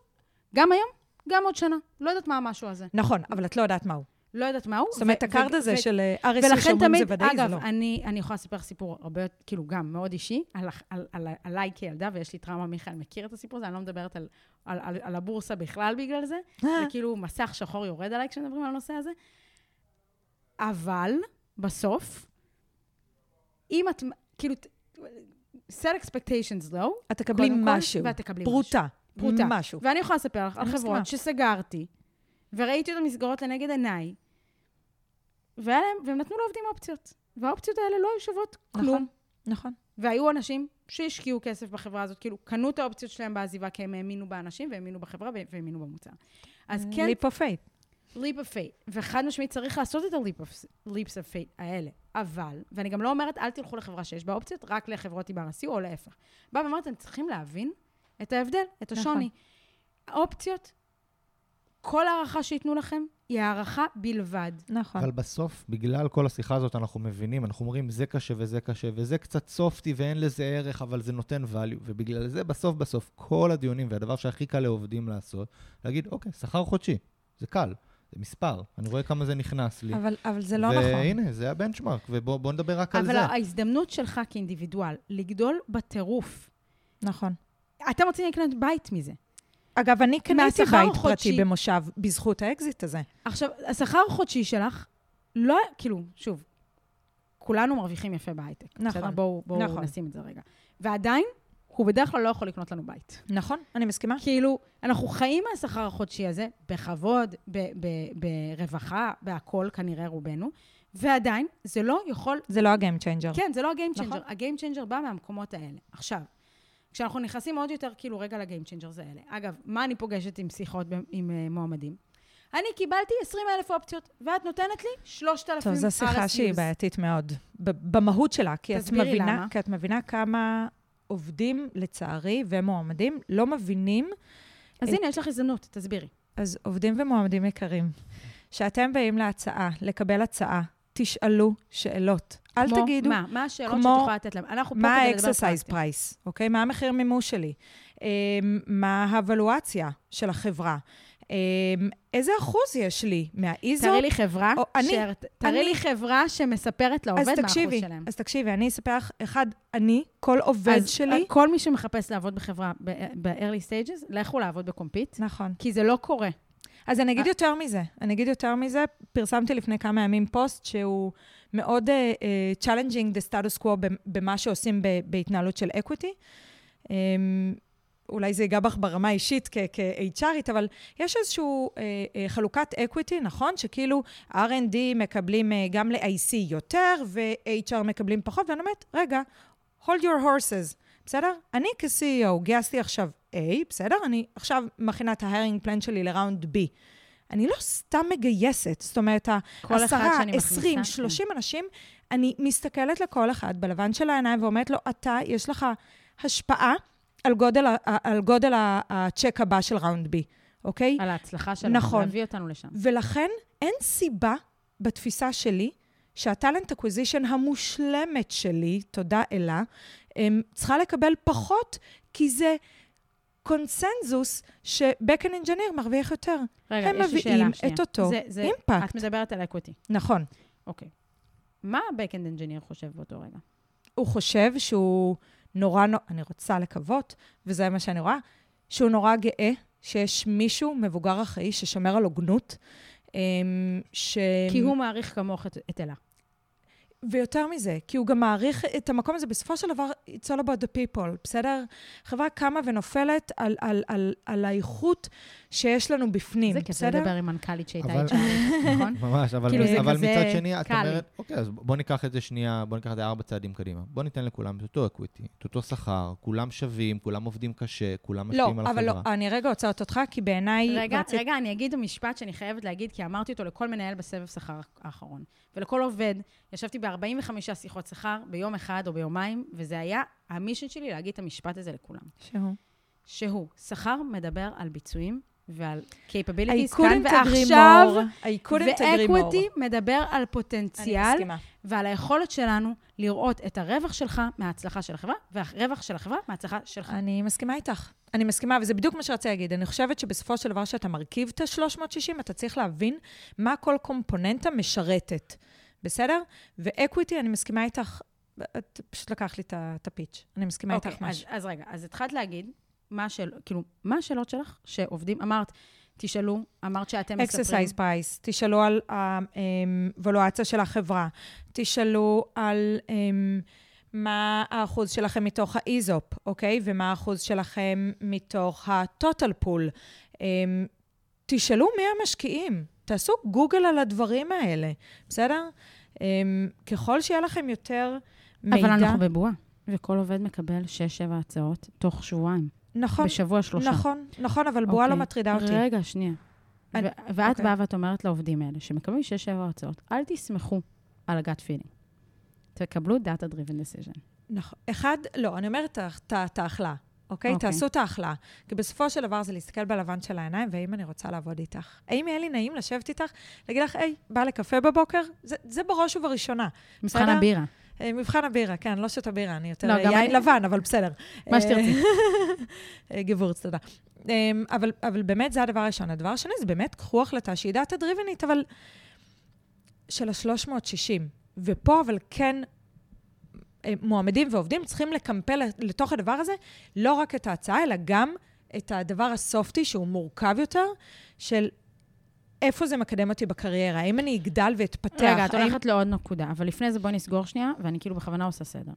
Speaker 1: גם היום, גם עוד שנה. לא יודעת מה המשהו הזה.
Speaker 3: נכון, אבל את לא יודעת מהו.
Speaker 1: לא יודעת מה הוא.
Speaker 3: זאת אומרת, ה
Speaker 1: card
Speaker 3: הזה של אה, RSU
Speaker 1: ולכן
Speaker 3: שאומרים זה ודאי, זה
Speaker 1: אגב,
Speaker 3: לא.
Speaker 1: אני, אני יכולה לספר סיפור הרבה כאילו, גם מאוד אישי, על, על, על, עליי כילדה, ויש לי טראומה, מיכאל מכיר את הסיפור הזה, אני לא מדברת על, על, על, על הבורסה בכלל בגלל זה, זה כאילו מסך שחור יורד עליי כשמדברים על הנושא הזה. אבל, בסוף, אם את, כאילו, set expectations low,
Speaker 3: את תקבלי משהו.
Speaker 1: ואת תקבלי
Speaker 3: פרוטה.
Speaker 1: פרוטה.
Speaker 3: משהו.
Speaker 1: ואני יכולה לספר לך על. חברות שסגרתי, וראיתי אותן נסגרות לנגד עיניי, להם, והם נתנו לעובדים אופציות. והאופציות האלה לא היו שוות כלום.
Speaker 3: נכון. נכון.
Speaker 1: והיו אנשים שהשקיעו כסף בחברה הזאת, כאילו, קנו את האופציות שלהם בעזיבה, כי הם האמינו באנשים, והאמינו בחברה, והאמינו במוצר. אז כן,
Speaker 3: leap of faith.
Speaker 1: Leap of faith, וחד משמעית צריך לעשות את ה-leap of, faith האלה. אבל, ואני גם לא אומרת, אל תלכו לחברה שיש בה אופציות, רק לחברות עם RSU או להפך. באה ואומרת, אתם צריכים להבין את ההבדל, את
Speaker 3: נכון.
Speaker 1: השוני. האופציות, כל הערכה שייתנו לכם, היא הערכה בלבד.
Speaker 3: נכון.
Speaker 2: אבל בסוף, בגלל כל השיחה הזאת, אנחנו מבינים, אנחנו אומרים, זה קשה וזה קשה, וזה קצת סופטי ואין לזה ערך, אבל זה נותן value. ובגלל זה, בסוף בסוף, כל הדיונים, והדבר שהכי קל לעובדים לעשות, להגיד, אוקיי, שכר חודשי, זה קל, זה מספר, אני רואה כמה זה נכנס לי.
Speaker 3: אבל, אבל זה לא נכון.
Speaker 2: והנה, זה ה benchmark, ובואו נדבר רק על
Speaker 1: אבל
Speaker 2: זה.
Speaker 1: ההזדמנות שלך כאינדיבידואל, לגדול בטירוף,
Speaker 3: נכון.
Speaker 1: אתם רוצים לקנות בית מזה.
Speaker 3: אגב, אני קניתי בית
Speaker 1: החודשי.
Speaker 3: פרטי במושב בזכות האקזיט הזה.
Speaker 1: עכשיו, השכר החודשי שלך, לא, כאילו, שוב, כולנו מרוויחים יפה בהייטק.
Speaker 3: נכון,
Speaker 1: בסדר? בואו בואו
Speaker 3: נכון.
Speaker 1: נשים את זה רגע. ועדיין, הוא בדרך כלל לא יכול לקנות לנו בית.
Speaker 3: נכון, אני מסכימה.
Speaker 1: כאילו, אנחנו חיים מהשכר החודשי הזה בכבוד, ב- ב- ברווחה, בהכול, כנראה רובנו, ועדיין, זה לא יכול...
Speaker 3: זה לא ה game changer.
Speaker 1: כן, זה לא ה game changer.
Speaker 3: נכון.
Speaker 1: ה game changer בא מהמקומות האלה. עכשיו, כשאנחנו נכנסים עוד יותר, כאילו, רגע ל game changers האלה. אגב, מה אני פוגשת עם שיחות ב- עם uh, מועמדים? אני קיבלתי 20 אלף אופציות, ואת נותנת לי 3,000
Speaker 3: טוב, זו שיחה שהיא
Speaker 1: RSUs.
Speaker 3: בעייתית מאוד, במהות שלה, כי את מבינה,
Speaker 1: למה.
Speaker 3: כי את מבינה כמה עובדים, לצערי, ומועמדים, לא מבינים,
Speaker 1: אז הנה, יש לך הזדמנות, תסבירי.
Speaker 3: אז עובדים ומועמדים יקרים, שאתם באים להצעה, לקבל הצעה, תשאלו שאלות. אל
Speaker 1: כמו
Speaker 3: תגידו,
Speaker 1: מה? מה השאלות
Speaker 3: כמו-
Speaker 1: שאת יכולה לתת להם? אנחנו פה
Speaker 3: מה
Speaker 1: כדי לדבר
Speaker 3: ה-exercise
Speaker 1: פרקטית.
Speaker 3: price, אוקיי? מה המחיר מימוש שלי? אמ, מה האבלואציה של החברה? אמ, איזה אחוז יש לי מהאיזו?
Speaker 1: תראי לי חברה,
Speaker 3: או אני-
Speaker 1: ש- תראי לי
Speaker 3: אני-
Speaker 1: חברה שמספרת לעובד
Speaker 3: אז
Speaker 1: מה האחוז שלהם.
Speaker 3: אז תקשיבי, אני אספר לך, אחד, אני, כל עובד
Speaker 1: אז
Speaker 3: שלי,
Speaker 1: כל מי שמחפש לעבוד בחברה ב-early stages, לכו לעבוד בקומפיט,
Speaker 3: נכון.
Speaker 1: כי זה לא קורה.
Speaker 3: אז אני אגיד
Speaker 1: אה.
Speaker 3: יותר מזה, אני אגיד יותר מזה, פרסמתי לפני כמה ימים פוסט שהוא מאוד uh, uh, challenging the status quo במה שעושים בהתנהלות של equity. Um, אולי זה ייגע בך ברמה האישית כ-HRית, אבל יש איזושהי uh, uh, חלוקת equity, נכון? שכאילו R&D מקבלים uh, גם ל-IC יותר, ו-HR מקבלים פחות, ואני אומרת, רגע, hold your horses, בסדר? אני כ-CEO גייסתי עכשיו A, בסדר? אני עכשיו מכינה את ה-hiring plan שלי לראונד B. אני לא סתם מגייסת, זאת אומרת, עשרה, עשרים, שלושים אנשים, אני מסתכלת לכל אחד בלבן של העיניים ואומרת לו, אתה, יש לך השפעה על גודל, על גודל הצ'ק הבא של ראונד B, אוקיי?
Speaker 1: על ההצלחה שלנו,
Speaker 3: נכון.
Speaker 1: להביא אותנו לשם.
Speaker 3: ולכן אין סיבה בתפיסה שלי שה-talent acquisition המושלמת שלי, תודה אלה, אמ, צריכה לקבל פחות, כי זה קונסנזוס ש-backend engineer מרוויח יותר.
Speaker 1: רגע,
Speaker 3: הם
Speaker 1: יש לי שאלה
Speaker 3: מביאים
Speaker 1: שנייה.
Speaker 3: את אותו
Speaker 1: זה- זה-
Speaker 3: impact.
Speaker 1: את מדברת על equity.
Speaker 3: נכון.
Speaker 1: אוקיי. מה ה-Backend Engineer חושב באותו רגע?
Speaker 3: הוא חושב שהוא נורא, נו- אני רוצה לקוות, וזה מה שאני רואה, שהוא נורא גאה שיש מישהו מבוגר אחראי ששומר על הוגנות. אמ, ש...
Speaker 1: כי הוא מעריך כמוך את- את אלה.
Speaker 3: ויותר מזה, כי הוא גם מעריך את המקום הזה, בסופו של דבר, it's all about the people, בסדר? חברה קמה ונופלת על, על, על, על האיכות שיש לנו בפנים,
Speaker 1: זה כיף
Speaker 3: בסדר?
Speaker 1: לדבר עם מנכ"לית שהייתה
Speaker 2: אבל-
Speaker 1: HRית, נכון?
Speaker 2: ממש, אבל,
Speaker 1: כאילו,
Speaker 3: זה
Speaker 2: אבל
Speaker 1: כזה
Speaker 2: מצד שני, את. אומרת, אוקיי, אז בוא ניקח את זה שנייה, בוא ניקח את זה ארבע צעדים קדימה. בוא ניתן לכולם את אותו אקוויטי, את אותו שכר, כולם שווים, כולם עובדים קשה, כולם
Speaker 3: לא,
Speaker 2: משפיעים על
Speaker 3: אבל לא,
Speaker 2: החברה.
Speaker 3: אני רגע עוצרת אותך, כי בעיניי...
Speaker 1: רגע,
Speaker 3: ורצית-
Speaker 1: רגע, אני אגיד משפט שאני חייבת להגיד, כי אמרתי אותו לכל מנהל בסבב שכר האחרון. ולכל עובד, ישבתי ב-45 שיחות שכר ביום אחד או ביומיים, וזה היה המישן שלי להגיד את המשפט הזה לכולם.
Speaker 3: שהוא.
Speaker 1: שהוא, שכר מדבר על ביצועים ועל capabilities כאן ועכשיו. ואקוויטי מדבר על פוטנציאל. ועל היכולת שלנו לראות את הרווח שלך מההצלחה של החברה, והרווח של החברה מההצלחה שלך.
Speaker 3: אני מסכימה איתך. אני מסכימה, וזה בדיוק מה שרציתי להגיד. אני חושבת שבסופו של דבר, כשאתה מרכיב את ה-360, אתה צריך להבין מה כל קומפוננטה משרתת. בסדר? ו-equity, אני מסכימה איתך, את פשוט לוקחת לי את ה-pitch. אני מסכימה
Speaker 1: אוקיי,
Speaker 3: איתך
Speaker 1: אז,
Speaker 3: משהו.
Speaker 1: אז רגע, אז התחלת להגיד, מה השאל, כאילו, מה השאלות שלך שעובדים, אמרת, תשאלו, אמרת שאתם מספרים.
Speaker 3: exercise price, תשאלו על הוולואציה של החברה, תשאלו על אמ, מה האחוז שלכם מתוך האיזופ, אוקיי? ומה האחוז שלכם מתוך הטוטל פול. אמ, תשאלו מי המשקיעים, תעשו גוגל על הדברים האלה, בסדר? אמ, ככל שיהיה לכם יותר מידע...
Speaker 1: אבל אנחנו בבועה, וכל עובד מקבל 6-7 הצעות תוך שבועיים,
Speaker 3: נכון,
Speaker 1: בשבוע שלושה.
Speaker 3: נכון, נכון, אבל בועה לא
Speaker 1: אוקיי.
Speaker 3: מטרידה אותי.
Speaker 1: רגע, שנייה.
Speaker 3: אני-
Speaker 1: ו- ואת
Speaker 3: אוקיי.
Speaker 1: באה ואת אומרת לעובדים האלה, שמקבלים 6-7 הצעות, אל תסמכו על ה-gut feeling. תקבלו data driven decision.
Speaker 3: נכון. אחד, לא, אני אומרת את ה- את ההכלאה, אוקיי?
Speaker 1: אוקיי.
Speaker 3: תעשו את ההכלאה. כי בסופו של דבר זה להסתכל בלבן של העיניים, והאם אני רוצה לעבוד איתך. האם יהיה לי נעים לשבת איתך, להגיד לך, היי, בא לקפה בבוקר? זה, זה בראש ובראשונה.
Speaker 1: מבחן
Speaker 3: בסדר?
Speaker 1: הבירה.
Speaker 3: אה, מבחן הבירה, כן, לא שותה בירה, אני יותר
Speaker 1: לא,
Speaker 3: אה, יין
Speaker 1: אני-
Speaker 3: לבן, אבל בסדר.
Speaker 1: מה שתרצי.
Speaker 3: אה, גוורץ, תודה. אה, אבל, אבל באמת זה הדבר הראשון. הדבר השני זה באמת, קחו החלטה שהיא דאטה דריבנית, אבל של ה-360. ופה, אבל כן, מועמדים ועובדים צריכים לקמפל לתוך הדבר הזה לא רק את ההצעה, אלא גם את הדבר הסופטי, שהוא מורכב יותר, של איפה זה מקדם אותי בקריירה, האם אני אגדל ואתפתח.
Speaker 1: רגע, את
Speaker 3: האם-
Speaker 1: הולכת לעוד נקודה, אבל לפני זה בואי נסגור שנייה, ואני כאילו בכוונה עושה סדר.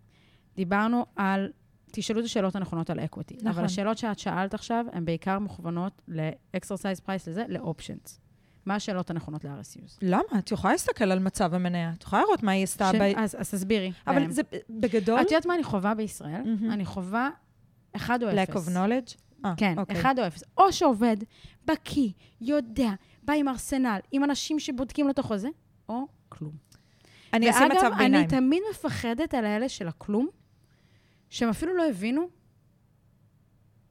Speaker 1: דיברנו על, תשאלו את השאלות הנכונות על equity,
Speaker 3: נכון.
Speaker 1: אבל השאלות שאת שאלת עכשיו, הן בעיקר מכוונות ל-exercise price לזה, ל-options. מה השאלות הנכונות ל-RSUs?
Speaker 3: למה? את יכולה להסתכל על מצב המניה, את יכולה לראות מה היא עשתה.
Speaker 1: ש-
Speaker 3: ב...
Speaker 1: אז אז תסבירי.
Speaker 3: אבל
Speaker 1: להם.
Speaker 3: זה בגדול...
Speaker 1: את יודעת מה אני חווה בישראל?
Speaker 3: מהמם.
Speaker 1: אני חווה אחד או אפס.
Speaker 3: lack of knowledge? אה,
Speaker 1: כן,
Speaker 3: אוקיי.
Speaker 1: אחד או אפס. או שעובד, בקיא, יודע, בא עם ארסנל, עם אנשים שבודקים לו את החוזה, או כלום.
Speaker 3: אני אשים מצב
Speaker 1: ואגב,
Speaker 3: ביניים.
Speaker 1: אני תמיד מפחדת על האלה של הכלום, שהם אפילו לא הבינו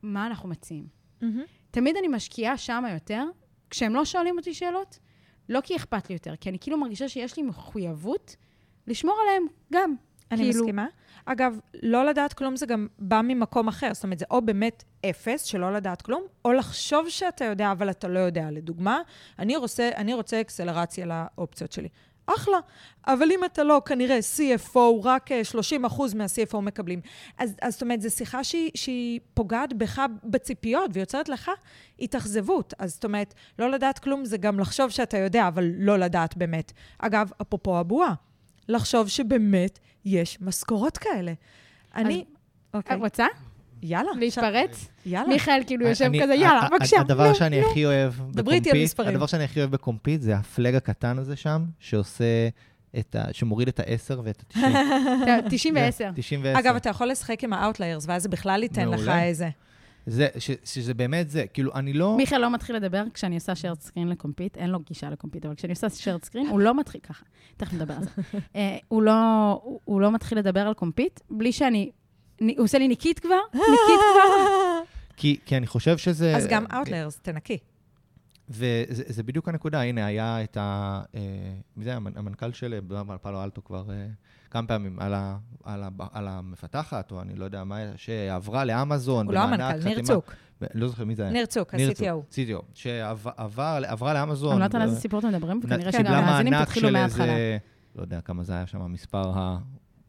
Speaker 1: מה אנחנו מציעים.
Speaker 3: מהמם.
Speaker 1: תמיד אני משקיעה שם יותר, כשהם לא שואלים אותי שאלות, לא כי אכפת לי יותר, כי אני כאילו מרגישה שיש לי מחויבות לשמור עליהם גם.
Speaker 3: אני
Speaker 1: כאילו-
Speaker 3: מסכימה. אגב, לא לדעת כלום זה גם בא ממקום אחר. זאת אומרת, זה או באמת אפס, שלא לדעת כלום, או לחשוב שאתה יודע, אבל אתה לא יודע. לדוגמה, אני רוצה, אני רוצה אקסלרציה לאופציות שלי. אחלה. אבל אם אתה לא, כנראה CFO, רק אה, 30 אחוז מה-CFO מקבלים. אז, אז זאת אומרת, זו שיחה שהיא, שהיא פוגעת בך בציפיות ויוצרת לך התאכזבות. אז זאת אומרת, לא לדעת כלום זה גם לחשוב שאתה יודע, אבל לא לדעת באמת. אגב, אפרופו הבועה, לחשוב שבאמת יש משכורות כאלה. אני... אוקיי.
Speaker 1: רוצה
Speaker 3: יאללה.
Speaker 1: להתפרץ?
Speaker 3: יאללה.
Speaker 1: מיכאל כאילו יושב כזה, יאללה, בבקשה.
Speaker 2: הדבר
Speaker 1: נו,
Speaker 2: שאני
Speaker 1: נו.
Speaker 2: הכי אוהב
Speaker 3: דברי איתי על
Speaker 2: בקומפיט,
Speaker 3: מספרים.
Speaker 2: הדבר שאני הכי אוהב בקומפיט זה הפלג הקטן הזה שם, שעושה את ה... שמוריד את ה-10 ואת ה-90.
Speaker 1: 90 ו-10.
Speaker 2: 90 ו-10.
Speaker 3: אגב, אתה יכול לשחק עם ה-outliers, ואז זה בכלל ייתן לך. איזה...
Speaker 2: זה, ש, שזה באמת זה, כאילו, אני לא...
Speaker 1: מיכאל לא מתחיל לדבר כשאני עושה shared screen לקומפיט, אין לו גישה לקומפיט, אבל כשאני עושה shared screen, הוא לא מתחיל ככה. תכף נדבר על זה. אה, הוא לא, הוא- הוא לא מתחיל לדבר על קומפיט, בלי שאני... הוא עושה לי ניקית כבר, ניקית כבר.
Speaker 2: כי, כי אני חושב שזה...
Speaker 3: אז גם outliers, תנקי.
Speaker 2: וזה זה בדיוק הנקודה, הנה, היה את ה... אה, מי זה, המנ- המנכ"ל של אה, פאלו אלטו כבר אה, כמה פעמים על, ה, על, ה, על המפתחת, או אני לא יודע מה, שעברה לאמזון.
Speaker 3: הוא לא המנכ"ל, ניר צוק.
Speaker 2: לא זוכר מי זה היה.
Speaker 3: ניר צוק, ה-CTO.
Speaker 2: CTO, שעברה לאמזון.
Speaker 1: אני לא יודעת על איזה סיפור אתם מדברים, וכנראה שהמאזינים תתחילו מההתחלה.
Speaker 2: לא יודע כמה זה היה שם, המספר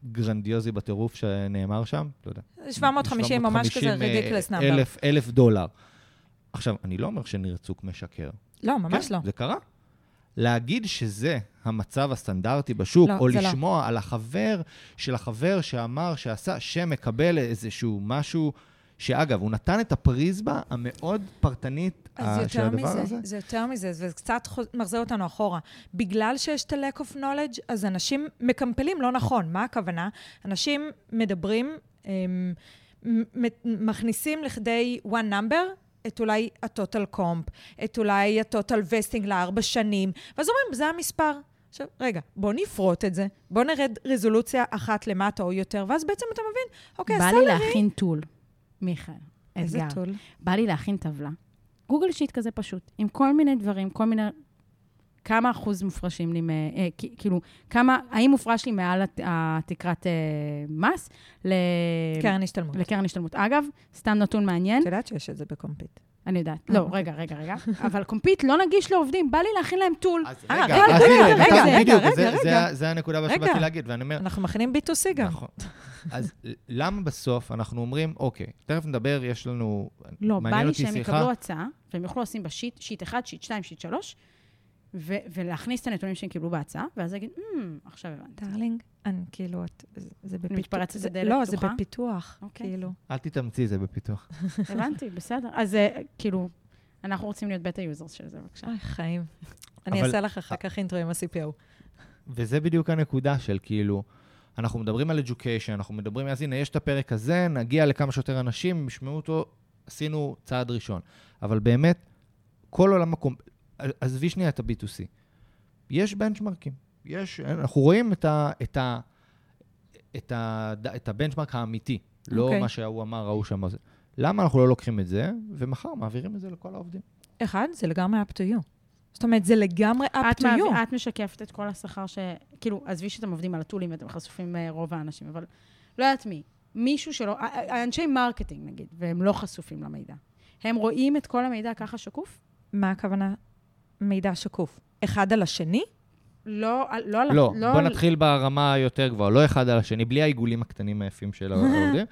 Speaker 2: הגרנדיוזי בטירוף שנאמר שם, לא יודע.
Speaker 3: 750, ממש כזה
Speaker 2: 750, אה,
Speaker 3: רדיקלס נאמבר.
Speaker 2: אלף, אלף דולר. עכשיו, אני לא אומר שניר צוק משקר.
Speaker 3: לא, ממש
Speaker 2: כן,
Speaker 3: לא.
Speaker 2: זה קרה. להגיד שזה המצב הסטנדרטי בשוק,
Speaker 3: לא,
Speaker 2: או
Speaker 3: לא.
Speaker 2: לשמוע על החבר של החבר שאמר, שעשה, שמקבל איזשהו משהו, שאגב, הוא נתן את הפריזמה המאוד פרטנית
Speaker 3: אז
Speaker 2: אה, של
Speaker 3: יותר
Speaker 2: הדבר
Speaker 3: מזה,
Speaker 2: הזה.
Speaker 3: זה יותר מזה, זה קצת מחזיר אותנו אחורה. בגלל שיש את ה-lack of knowledge, אז אנשים מקמפלים לא נכון. מה הכוונה? אנשים מדברים, הם, מ- מכניסים לכדי one number, את אולי ה-total comp, את אולי ה-total vesting לארבע שנים, ואז אומרים, זה המספר. עכשיו, רגע, בוא נפרוט את זה, בוא נרד רזולוציה אחת למטה או יותר, ואז בעצם אתה מבין, אוקיי,
Speaker 1: בא לי
Speaker 3: הסלרי...
Speaker 1: להכין טול, מיכאל,
Speaker 3: איזה
Speaker 1: אתגר.
Speaker 3: טול?
Speaker 1: בא לי להכין טבלה. גוגל שיט כזה פשוט, עם כל מיני דברים, כל מיני... כמה אחוז מופרשים לי, מ- אה, כאילו, כמה, האם מופרש לי מעל הת- התקרת אה, מס ל...
Speaker 3: קרן השתלמות.
Speaker 1: לקרן השתלמות. אגב, סתם נתון מעניין,
Speaker 3: את יודעת שיש את זה בקומפיט.
Speaker 1: אני יודעת. לא,
Speaker 3: אוקיי.
Speaker 1: רגע, רגע, רגע. אבל קומפיט לא נגיש לעובדים, בא לי להכין להם tool.
Speaker 2: אז
Speaker 3: אה,
Speaker 2: רגע,
Speaker 3: רגע, רגע, רגע,
Speaker 2: זה- הנקודה. שבאתי להגיד, ואני אומר,
Speaker 3: אנחנו מכינים B2C גם.
Speaker 2: נכון. אז למה בסוף אנחנו אומרים, אוקיי, תכף נדבר, יש לנו...
Speaker 1: לא, בא לי שהם. יקבלו הצעה, והם יוכלו לשים ב-sheet, sheet 1, sheet 2, sheet 3, ו- ולהכניס את הנתונים שהם קיבלו בהצעה, ואז להגיד, "Hmm, עכשיו הבנתי.
Speaker 3: darling, אני כאילו, את- זה- בפיתוח.
Speaker 1: מתפרצת
Speaker 3: זה-
Speaker 1: לדלת
Speaker 3: לא, זה
Speaker 1: פתוחה?
Speaker 3: בפיתוח,
Speaker 1: אוקיי.
Speaker 3: כאילו.
Speaker 2: אל תתאמצי, זה בפיתוח.
Speaker 1: הבנתי, בסדר. אז אה, כאילו, אנחנו רוצים להיות beta users של זה, בבקשה.
Speaker 3: אוי, חיים. אני אעשה לך אחר כך intro עם ה-CPO.
Speaker 2: וזה בדיוק הנקודה של כאילו, אנחנו מדברים על education, אנחנו מדברים, אז הנה, יש את הפרק הזה, נגיע לכמה שיותר אנשים, ישמעו אותו, עשינו צעד ראשון. אבל באמת, כל עולם הקומפ... עזבי שנייה את ה-B2C. יש בנצ'מרקים. יש, אנחנו רואים את ה... את ה... את, ה, את הבנצ'מרק האמיתי, לא
Speaker 3: אוקיי.
Speaker 2: מה שההוא אמר, ההוא זה. למה אנחנו לא לוקחים את זה, ומחר מעבירים את זה לכל העובדים?
Speaker 3: אחד, זה לגמרי up to you. זאת אומרת, זה לגמרי up
Speaker 1: את
Speaker 3: to
Speaker 1: מעב-
Speaker 3: you.
Speaker 1: את משקפת את כל השכר ש... כאילו, עזבי שאתם עובדים על הטולים ואתם חשופים אה, רוב האנשים, אבל לא יודעת מי. מישהו שלא... אנשי מרקטינג, נגיד, והם לא חשופים למידע. הם רואים את כל המידע ככה שקוף?
Speaker 3: מה הכוונה? מידע שקוף. אחד על השני?
Speaker 1: לא, על- לא, על-
Speaker 2: לא, בוא
Speaker 1: על-
Speaker 2: נתחיל ברמה היותר גבוהה, לא אחד על השני, בלי העיגולים הקטנים היפים של העובדים.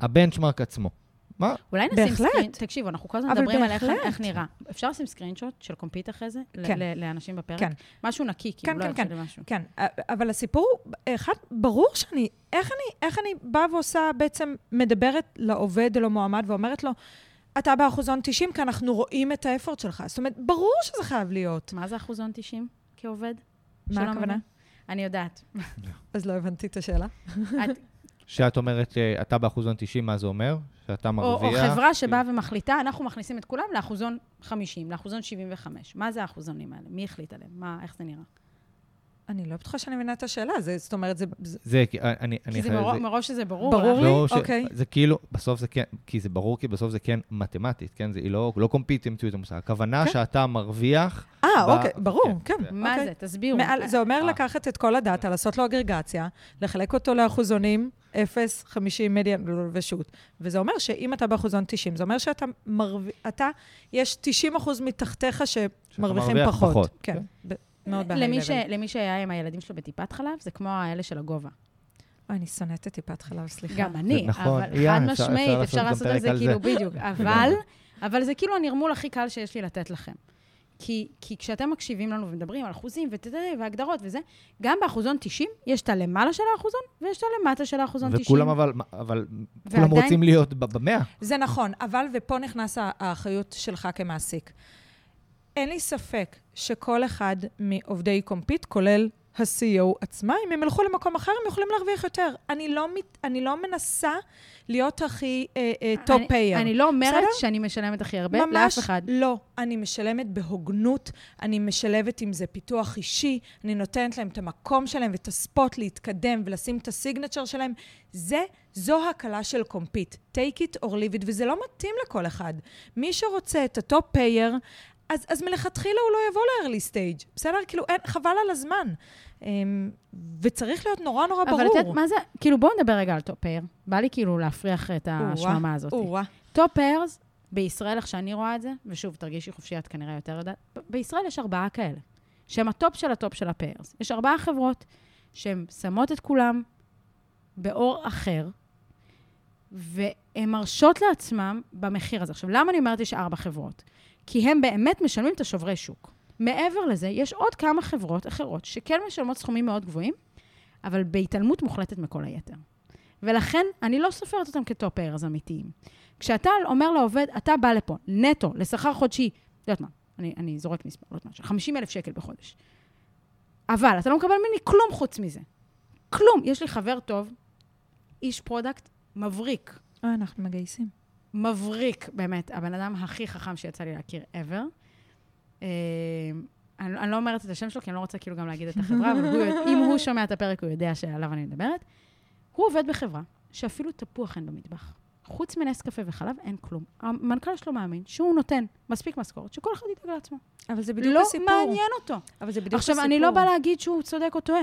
Speaker 2: ה-benchmark עצמו. מה?
Speaker 1: אולי נשים. screen, תקשיבו, אנחנו כל הזמן מדברים על איך. איך נראה. אפשר לשים screenshot של קומפיט אחרי זה?
Speaker 3: כן.
Speaker 1: לאנשים בפרק?
Speaker 3: כן.
Speaker 1: משהו נקי,
Speaker 3: כן,
Speaker 1: כאילו, לא
Speaker 3: כן, כן.
Speaker 1: למשהו.
Speaker 3: כן, אבל הסיפור אחד, ברור שאני, איך אני, איך אני באה ועושה, בעצם מדברת לעובד או למועמד ואומרת לו, אתה באחוזון 90, כי אנחנו רואים את האפורט שלך. זאת אומרת, ברור שזה חייב להיות.
Speaker 1: מה זה אחוזון 90 כעובד?
Speaker 3: מה הכוונה?
Speaker 1: אני יודעת.
Speaker 3: אז לא הבנתי את השאלה.
Speaker 1: את-
Speaker 2: שאת אומרת, אה, אתה באחוזון 90, מה זה אומר? שאתה
Speaker 1: או, או
Speaker 2: מרוויח?
Speaker 1: חברה שבאה ומחליטה, אנחנו מכניסים את כולם לאחוזון 50, לאחוזון 75. מה זה האחוזונים האלה? מי החליט עליהם? מה, איך זה נראה?
Speaker 3: אני לא בטוחה שאני מבינה את השאלה, זה, זאת אומרת, זה... זה...
Speaker 2: זה, כי אני, אני
Speaker 1: כי זה
Speaker 2: חייב-
Speaker 1: מרוב,
Speaker 2: זה-
Speaker 1: שזה ברור.
Speaker 3: ברור
Speaker 1: לך.
Speaker 3: לי,
Speaker 2: לא, ש-
Speaker 3: אוקיי.
Speaker 2: זה כאילו, בסוף זה כן, כי זה ברור, כי בסוף זה כן מתמטית, כן? זה היא לא, לא קומפיט המציאו את המושג. הכוונה
Speaker 3: כן.
Speaker 2: שאתה מרוויח...
Speaker 3: אה,
Speaker 2: ב-
Speaker 3: אוקיי, ברור,
Speaker 2: כן,
Speaker 3: כן.
Speaker 2: זה-
Speaker 1: מה
Speaker 3: אוקיי.
Speaker 1: זה? תסבירו.
Speaker 3: מעל, זה אומר
Speaker 2: אה.
Speaker 3: לקחת את כל הדאטה, לעשות לו אגרגציה, לחלק אותו לאחוזונים, 0, 50, מדיאן ושות'. וזה אומר שאם אתה באחוזון 90, זה אומר שאתה מרוויח, אתה, יש 90 אחוז מתחתיך שמרוויחים
Speaker 2: מרוויח
Speaker 3: פחות.
Speaker 2: פחות,
Speaker 3: כן,
Speaker 2: כן.
Speaker 3: מאוד
Speaker 1: למי,
Speaker 3: בהיי
Speaker 1: ש,
Speaker 3: לבל.
Speaker 1: למי שהיה עם הילדים שלו בטיפת חלב, זה כמו האלה של הגובה.
Speaker 3: אוי, אני שונאת את טיפת חלב, סליחה.
Speaker 1: גם אני,
Speaker 2: נכון.
Speaker 1: אבל חד
Speaker 2: אפשר-
Speaker 1: משמעית,
Speaker 2: אפשר לעשות
Speaker 1: על זה כאילו. בדיוק. אבל, אבל זה כאילו הנרמול הכי קל שיש לי לתת לכם. כי, כי כשאתם מקשיבים לנו ומדברים על אחוזים ותתתי והגדרות וזה, גם באחוזון 90 יש את הלמעלה של האחוזון ויש את הלמטה של האחוזון 90.
Speaker 2: וכולם אבל, אבל כולם
Speaker 1: ועדיין-
Speaker 2: רוצים להיות ב- במאה.
Speaker 3: זה נכון, אבל, ופה נכנס האחריות שלך כמעסיק. אין לי ספק שכל אחד מעובדי קומפיט, כולל ה-CEO עצמה, אם הם ילכו למקום אחר, הם יכולים להרוויח יותר. אני לא, מת, אני לא מנסה להיות הכי top
Speaker 1: אני-
Speaker 3: payer.
Speaker 1: אני לא אומרת
Speaker 3: בסדר?
Speaker 1: שאני משלמת הכי הרבה לאף אחד.
Speaker 3: לא. אני משלמת בהוגנות, אני משלבת עם זה פיתוח אישי, אני נותנת להם את המקום שלהם ואת ה-spot להתקדם ולשים את ה-signature שלהם. זה, זו הקלה של קומפיט. take it or leave it, וזה לא מתאים לכל אחד. מי שרוצה את ה-top payer, אז, אז מלכתחילה הוא לא יבוא ל-early stage. בסדר? כאילו, אין, חבל על הזמן. אמ, וצריך להיות נורא נורא ברור.
Speaker 1: אבל את יודעת, מה זה, כאילו בואו נדבר רגע על top payer. בא לי כאילו להפריח את השממה הזאת.
Speaker 3: או-אה.
Speaker 1: top payers, בישראל, איך שאני רואה את זה, ושוב, תרגישי חופשי, את כנראה יותר יודעת, בישראל יש ארבעה כאלה, שהם ה-top של ה-top של ה-payers. יש ארבעה חברות שהן שמות את כולם באור אחר, והן מרשות לעצמם במחיר הזה. עכשיו, למה אני אומרת יש ארבע חברות? כי הם באמת משלמים את השוברי שוק. מעבר לזה, יש עוד כמה חברות אחרות שכן משלמות סכומים מאוד גבוהים, אבל בהתעלמות מוחלטת מכל היתר. ולכן, אני לא סופרת אותם כטופ פיירס אמיתיים. כשאתה אומר לעובד, אתה בא לפה, נטו, לשכר חודשי, לא יודעת מה, אני, אני זורק מספר, לא יודעת מה, 50 אלף שקל בחודש. אבל אתה לא מקבל ממני כלום חוץ מזה. כלום. יש לי חבר טוב, איש product מבריק.
Speaker 3: אה, אנחנו מגייסים.
Speaker 1: מבריק, באמת, הבן אדם הכי חכם שיצא לי להכיר ever. אה, אני, אני לא אומרת את השם שלו, כי אני לא רוצה כאילו גם להגיד את החברה, אבל הוא, אם הוא שומע את הפרק, הוא יודע שעליו אני מדברת. הוא עובד בחברה שאפילו תפוח אין במטבח. חוץ מנס קפה וחלב, אין כלום. המנכ"ל שלו מאמין שהוא נותן מספיק משכורת, שכל אחד ידאג לעצמו.
Speaker 3: אבל זה בדיוק
Speaker 1: לא
Speaker 3: הסיפור.
Speaker 1: מעניין אותו.
Speaker 3: אבל זה בדיוק
Speaker 1: עכשיו,
Speaker 3: הסיפור.
Speaker 1: אני לא באה להגיד שהוא צודק או טועה,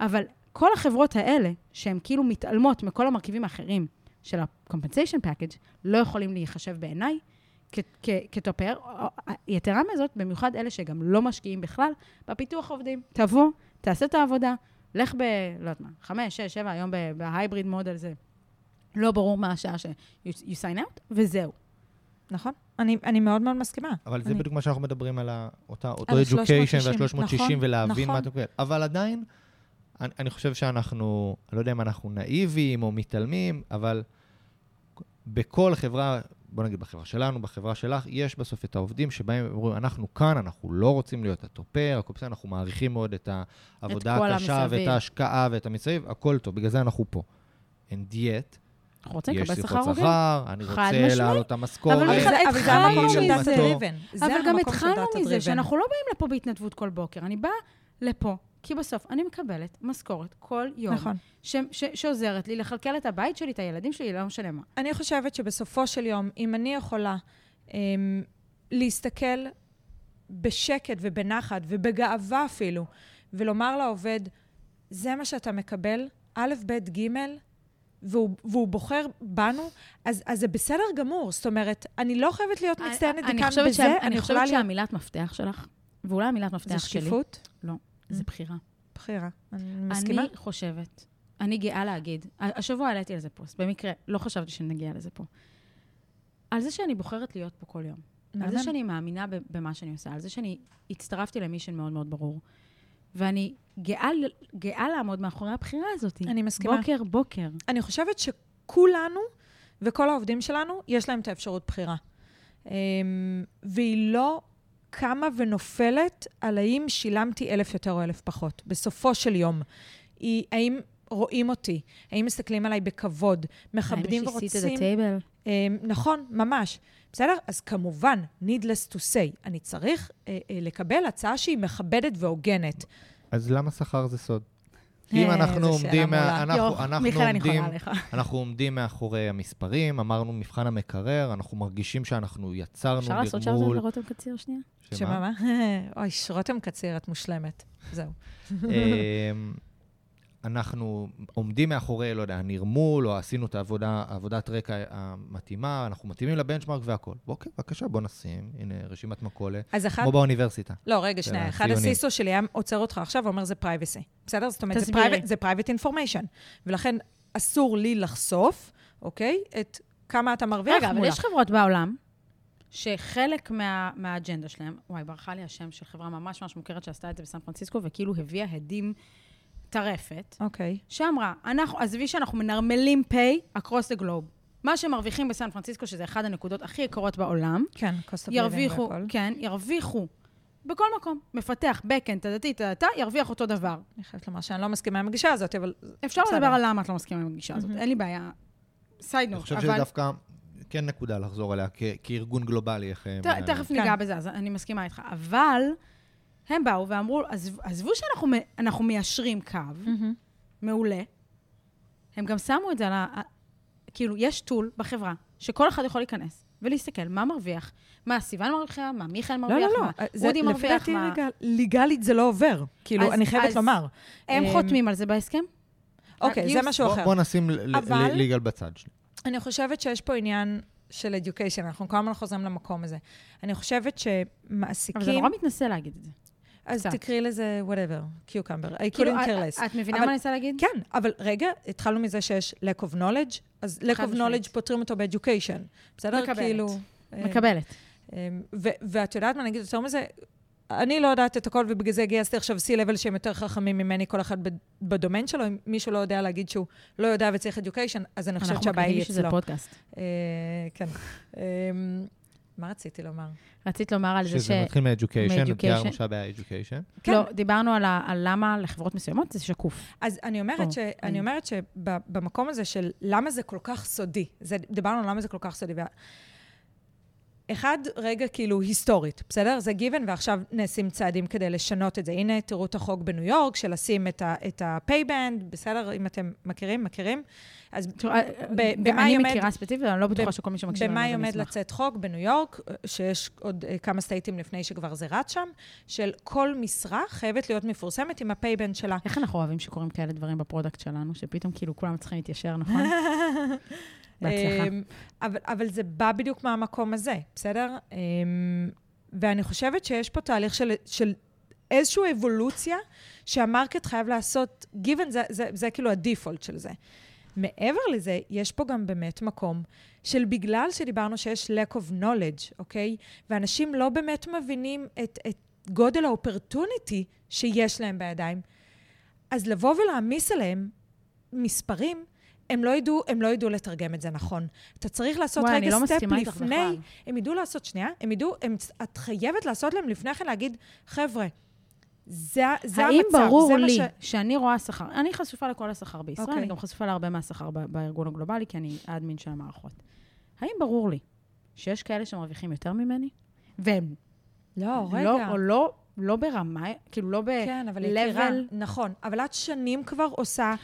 Speaker 1: אבל כל החברות האלה, שהן כאילו מתעלמות מכל המרכיבים האחרים של ה-compensation package, לא יכולים להיחשב בעיניי כטופר. יתרה מזאת, במיוחד אלה שגם לא משקיעים בכלל בפיתוח עובדים. תבוא, תעשה את העבודה, לך ב... לא יודעת מה, חמש, שש, שבע, היום בהייבריד מודל זה לא ברור מה השעה ש- you you sign out, וזהו.
Speaker 3: נכון. אני, אני מאוד מאוד מסכימה.
Speaker 2: אבל זה
Speaker 3: אני-
Speaker 2: בדיוק מה שאנחנו מדברים על ה- אותה- אותו education
Speaker 3: 360,
Speaker 2: וה-360,
Speaker 3: נכון,
Speaker 2: ולהבין מה
Speaker 3: נכון.
Speaker 2: אתה מקבל. אבל עדיין, אני, אני חושב שאנחנו, אני לא יודע אם אנחנו נאיביים או מתעלמים, אבל בכל חברה, בוא נגיד בחברה שלנו, בחברה שלך, יש בסוף את העובדים שבאים ואומרים, אנחנו כאן, אנחנו לא רוצים להיות הטופר, הכל בסדר, אנחנו מעריכים מאוד את העבודה
Speaker 1: כל
Speaker 2: הקשה
Speaker 1: המסביב.
Speaker 2: ואת ההשקעה ואת המסביב, הכל טוב, בגלל זה אנחנו פה. And yet,
Speaker 1: אנחנו רוצים
Speaker 2: יש
Speaker 1: לקבל שכר
Speaker 2: שיחות
Speaker 1: הוגן.
Speaker 2: שכר, אני רוצה. להעלות את המשכורת,
Speaker 1: אבל
Speaker 3: זה- המקום של. דאטה דריבן.
Speaker 1: אבל גם התחלנו מזה. שאנחנו לא באים לפה בהתנדבות כל בוקר. אני באה לפה, כי בסוף אני מקבלת משכורת כל יום,
Speaker 3: נכון.
Speaker 1: ש- ש- שעוזרת לי לכלכל את הבית שלי, את הילדים שלי, לא משנה מה.
Speaker 3: אני חושבת שבסופו של יום, אם אני יכולה אמ, להסתכל בשקט ובנחת ובגאווה אפילו, ולומר לעובד, זה מה שאתה מקבל, א', ב', ג', והוא, והוא בוחר בנו, אז, אז זה בסדר גמור. זאת אומרת, אני לא חייבת להיות מצטיינת
Speaker 1: אני
Speaker 3: כאן בזה, אני
Speaker 1: אני
Speaker 3: יכולה
Speaker 1: חושבת. שהמילת מפתח שלך, ואולי המילת
Speaker 3: זה
Speaker 1: מפתח שלי,
Speaker 3: שקיפות?
Speaker 1: זה
Speaker 3: Mm.
Speaker 1: בחירה.
Speaker 3: בחירה. אני מסכימה.
Speaker 1: אני חושבת, אני גאה להגיד, השבוע העליתי על זה פוסט, במקרה, לא חשבתי שנגיע לזה פה. על זה שאני בוחרת להיות פה כל יום. על זה. שאני מאמינה במה שאני עושה, על זה שאני הצטרפתי למישן מאוד מאוד ברור. ואני גאה, גאה לעמוד מאחורי הבחירה הזאת.
Speaker 3: אני מסכימה.
Speaker 1: בוקר, בוקר.
Speaker 3: אני חושבת שכולנו וכל העובדים שלנו, יש להם את האפשרות בחירה. אמ, והיא לא קמה ונופלת על האם שילמתי אלף יותר או אלף פחות. בסופו של יום, היא האם רואים אותי, האם מסתכלים עליי בכבוד, מכבדים ורוצים...
Speaker 1: טייבל.
Speaker 3: אמ, נכון, ממש. בסדר? אז כמובן, needless to say, אני צריך אה, אה, לקבל הצעה שהיא מכבדת והוגנת.
Speaker 2: אז למה שכר זה סוד?
Speaker 3: אה,
Speaker 2: אם אנחנו
Speaker 3: זו שאלה
Speaker 2: עומדים, מה-. אנחנו
Speaker 1: יו,
Speaker 2: אנחנו
Speaker 1: מיכאל, אני
Speaker 2: עומדים. אנחנו עומדים מאחורי המספרים, אמרנו מבחן המקרר, אנחנו מרגישים שאנחנו יצרנו
Speaker 1: אפשר לעשות שם לרותם קציר שנייה?
Speaker 3: שמה, מה? אוי, רותם קציר, את מושלמת. זהו.
Speaker 2: אנחנו עומדים מאחורי, לא יודע, הנרמול, או עשינו את העבודה, עבודת רקע המתאימה, אנחנו מתאימים לבנצ'מארק והכול. אוקיי, בבקשה, בוא נשים, הנה רשימת מכולת,
Speaker 3: אז אחד...
Speaker 2: כמו באוניברסיטה.
Speaker 3: לא, רגע, שנייה. אחד
Speaker 2: הציונים.
Speaker 3: הסיסו שלי היה עוצר אותך עכשיו ואומר, זה privacy. בסדר? זאת אומרת, זה זה private information. ולכן אסור לי לחשוף, אוקיי? את כמה אתה מרוויח
Speaker 1: רגע, אבל
Speaker 3: מולה.
Speaker 1: יש חברות בעולם שחלק מה, מהאג'נדה שלהם, וואי, ברחה לי השם של חברה ממש ממש מוכרת שעשתה את זה בסן פרנסיסקו, וכאילו הביאה הדים טרפת,
Speaker 3: אוקיי.
Speaker 1: שאמרה, אנחנו, עזבי שאנחנו מנרמלים pay across the globe. מה שמרוויחים בסן פרנסיסקו, שזה אחת הנקודות הכי יקרות בעולם,
Speaker 3: כן, cost of living
Speaker 1: ירוויחו,
Speaker 3: והכל.
Speaker 1: כן, ירוויחו בכל מקום. מפתח, backend, תדתי, תדתה, ירוויח אותו דבר.
Speaker 3: אני חייבת לומר שאני לא מסכימה עם הגישה הזאת, אבל...
Speaker 1: אפשר
Speaker 3: בסדר.
Speaker 1: לדבר על למה את לא מסכימה עם הגישה הזאת,
Speaker 3: מהמם.
Speaker 1: אין לי בעיה. סייד
Speaker 2: אני
Speaker 1: נוט,
Speaker 2: חושב
Speaker 1: אבל...
Speaker 2: שזה דווקא כן נקודה לחזור עליה, כ- כארגון גלובלי, איך... הם
Speaker 1: ת-. תכף
Speaker 3: כן.
Speaker 1: ניגע בזה, אז אני מסכימה איתך. אבל הם באו ואמרו, "עזב- עזבו שאנחנו מיישרים קו, מעולה, הם גם שמו את זה על ה... כאילו, יש טול בחברה, שכל אחד יכול להיכנס ולהסתכל מה מרוויח, מה סיוון מרוויחה, מה מיכאל
Speaker 3: לא,
Speaker 1: מרוויח,
Speaker 3: לא, לא.
Speaker 1: מה
Speaker 3: זה-
Speaker 1: אודי
Speaker 3: לפי
Speaker 1: מרוויח,
Speaker 3: דעתי
Speaker 1: מה...
Speaker 3: רגע, ליגלית זה לא עובר. כאילו,
Speaker 1: אז-
Speaker 3: אני חייבת
Speaker 1: אז
Speaker 3: לומר.
Speaker 1: הם
Speaker 3: אמ,
Speaker 1: חותמים על זה בהסכם?
Speaker 3: אוקיי, זה
Speaker 1: הגיוס-
Speaker 3: משהו
Speaker 2: בוא-
Speaker 3: אחר.
Speaker 2: בוא נשים
Speaker 3: אבל-
Speaker 2: ל- ליגל בצד שלי.
Speaker 3: אני חושבת שיש פה עניין של education, אנחנו כל הזמן חוזרים למקום הזה. אני חושבת שמעסיקים...
Speaker 1: אבל זה נורא מתנשא להגיד את זה.
Speaker 3: אז
Speaker 1: קצת.
Speaker 3: תקראי לזה whatever, cucumber. I
Speaker 1: כאילו,
Speaker 3: couldn't care less.
Speaker 1: את מבינה
Speaker 3: אבל-
Speaker 1: מה אני רוצה להגיד?
Speaker 3: כן, אבל רגע, התחלנו מזה שיש lack of knowledge, אז lack of knowledge פותרים אותו ב-education. בסדר?
Speaker 1: מקבלת.
Speaker 3: כאילו... אה,
Speaker 1: מקבלת.
Speaker 3: אה, ו- ואת יודעת מה, נגיד יותר מזה, אני לא יודעת את הכל, ובגלל זה גייסתי עכשיו C-Level שהם יותר חכמים ממני, כל אחד בדומיין שלו. אם מישהו לא יודע להגיד שהוא לא יודע וצריך education, אז אני חושבת
Speaker 1: אנחנו
Speaker 3: שהבעיה היא
Speaker 1: מקווים שזה
Speaker 3: אצלו.
Speaker 1: פודקאסט.
Speaker 3: אה, כן. מה רציתי לומר?
Speaker 1: רצית לומר על זה ש...
Speaker 2: שזה מתחיל מ-education,
Speaker 1: מ-education.
Speaker 2: תיארנו שהבעיה היא education.
Speaker 3: כן.
Speaker 1: לא, דיברנו על, ה, על למה לחברות מסוימות זה שקוף.
Speaker 3: אז אני אומרת,
Speaker 1: או,
Speaker 3: ש,
Speaker 1: אני-
Speaker 3: אני אומרת שבמקום הזה של למה זה כל כך סודי, זה, דיברנו על למה זה כל כך סודי. וה- אחד, רגע כאילו היסטורית, בסדר? זה גיוון, ועכשיו נעשים צעדים כדי לשנות את זה. הנה, תראו את החוק בניו יורק, של לשים את ה- את ה-pay-band, בסדר? אם אתם מכירים, מכירים. אז
Speaker 1: תראו, אה,
Speaker 3: ב- במאי
Speaker 1: אני
Speaker 3: עומד-
Speaker 1: מכירה ספציפית, אני לא בטוחה שכל מי שמקשיב לנו
Speaker 3: במאי
Speaker 1: זה
Speaker 3: עומד
Speaker 1: מסמך.
Speaker 3: לצאת חוק בניו יורק, שיש עוד אה, כמה סטייטים לפני שכבר זה רץ שם, של כל משרה חייבת להיות מפורסמת עם ה-pay-band שלה.
Speaker 1: איך אנחנו אוהבים שקורים כאלה דברים ב product שלנו, שפתאום כאילו כולם צריכים להתיישר, נכון? בהצלחה.
Speaker 3: אמ, אבל, אבל זה בא בדיוק מהמקום הזה, בסדר? אמ, ואני חושבת שיש פה תהליך של, של איזושהי אבולוציה שה market חייב לעשות, given זה, זה, זה כאילו ה default של זה. מעבר לזה, יש פה גם באמת מקום של בגלל שדיברנו שיש lack of knowledge, אוקיי? ואנשים לא באמת מבינים את, את גודל ה opportunity שיש להם בידיים, אז לבוא ולהעמיס עליהם מספרים, הם לא ידעו, הם לא ידעו לתרגם את זה נכון. אתה צריך לעשות
Speaker 1: וואי,
Speaker 3: רגע
Speaker 1: לא step
Speaker 3: לפני. הם ידעו לעשות, שנייה, הם ידעו, הם, את חייבת לעשות להם לפני כן להגיד, חבר'ה, זה, זה
Speaker 1: האם
Speaker 3: המצב,
Speaker 1: ברור
Speaker 3: זה
Speaker 1: לי
Speaker 3: ש...
Speaker 1: שאני רואה שכר, אני חשופה לכל השכר בישראל,
Speaker 3: אוקיי.
Speaker 1: אני גם חשופה להרבה מהשכר בארגון הגלובלי, כי אני האדמין של המערכות. האם ברור לי שיש כאלה שמרוויחים יותר ממני? והם
Speaker 3: לא, רגע.
Speaker 1: לא, או לא, לא ברמה, כאילו לא ב...
Speaker 3: כן, אבל יקירה, נכון. אבל את שנים כבר עושה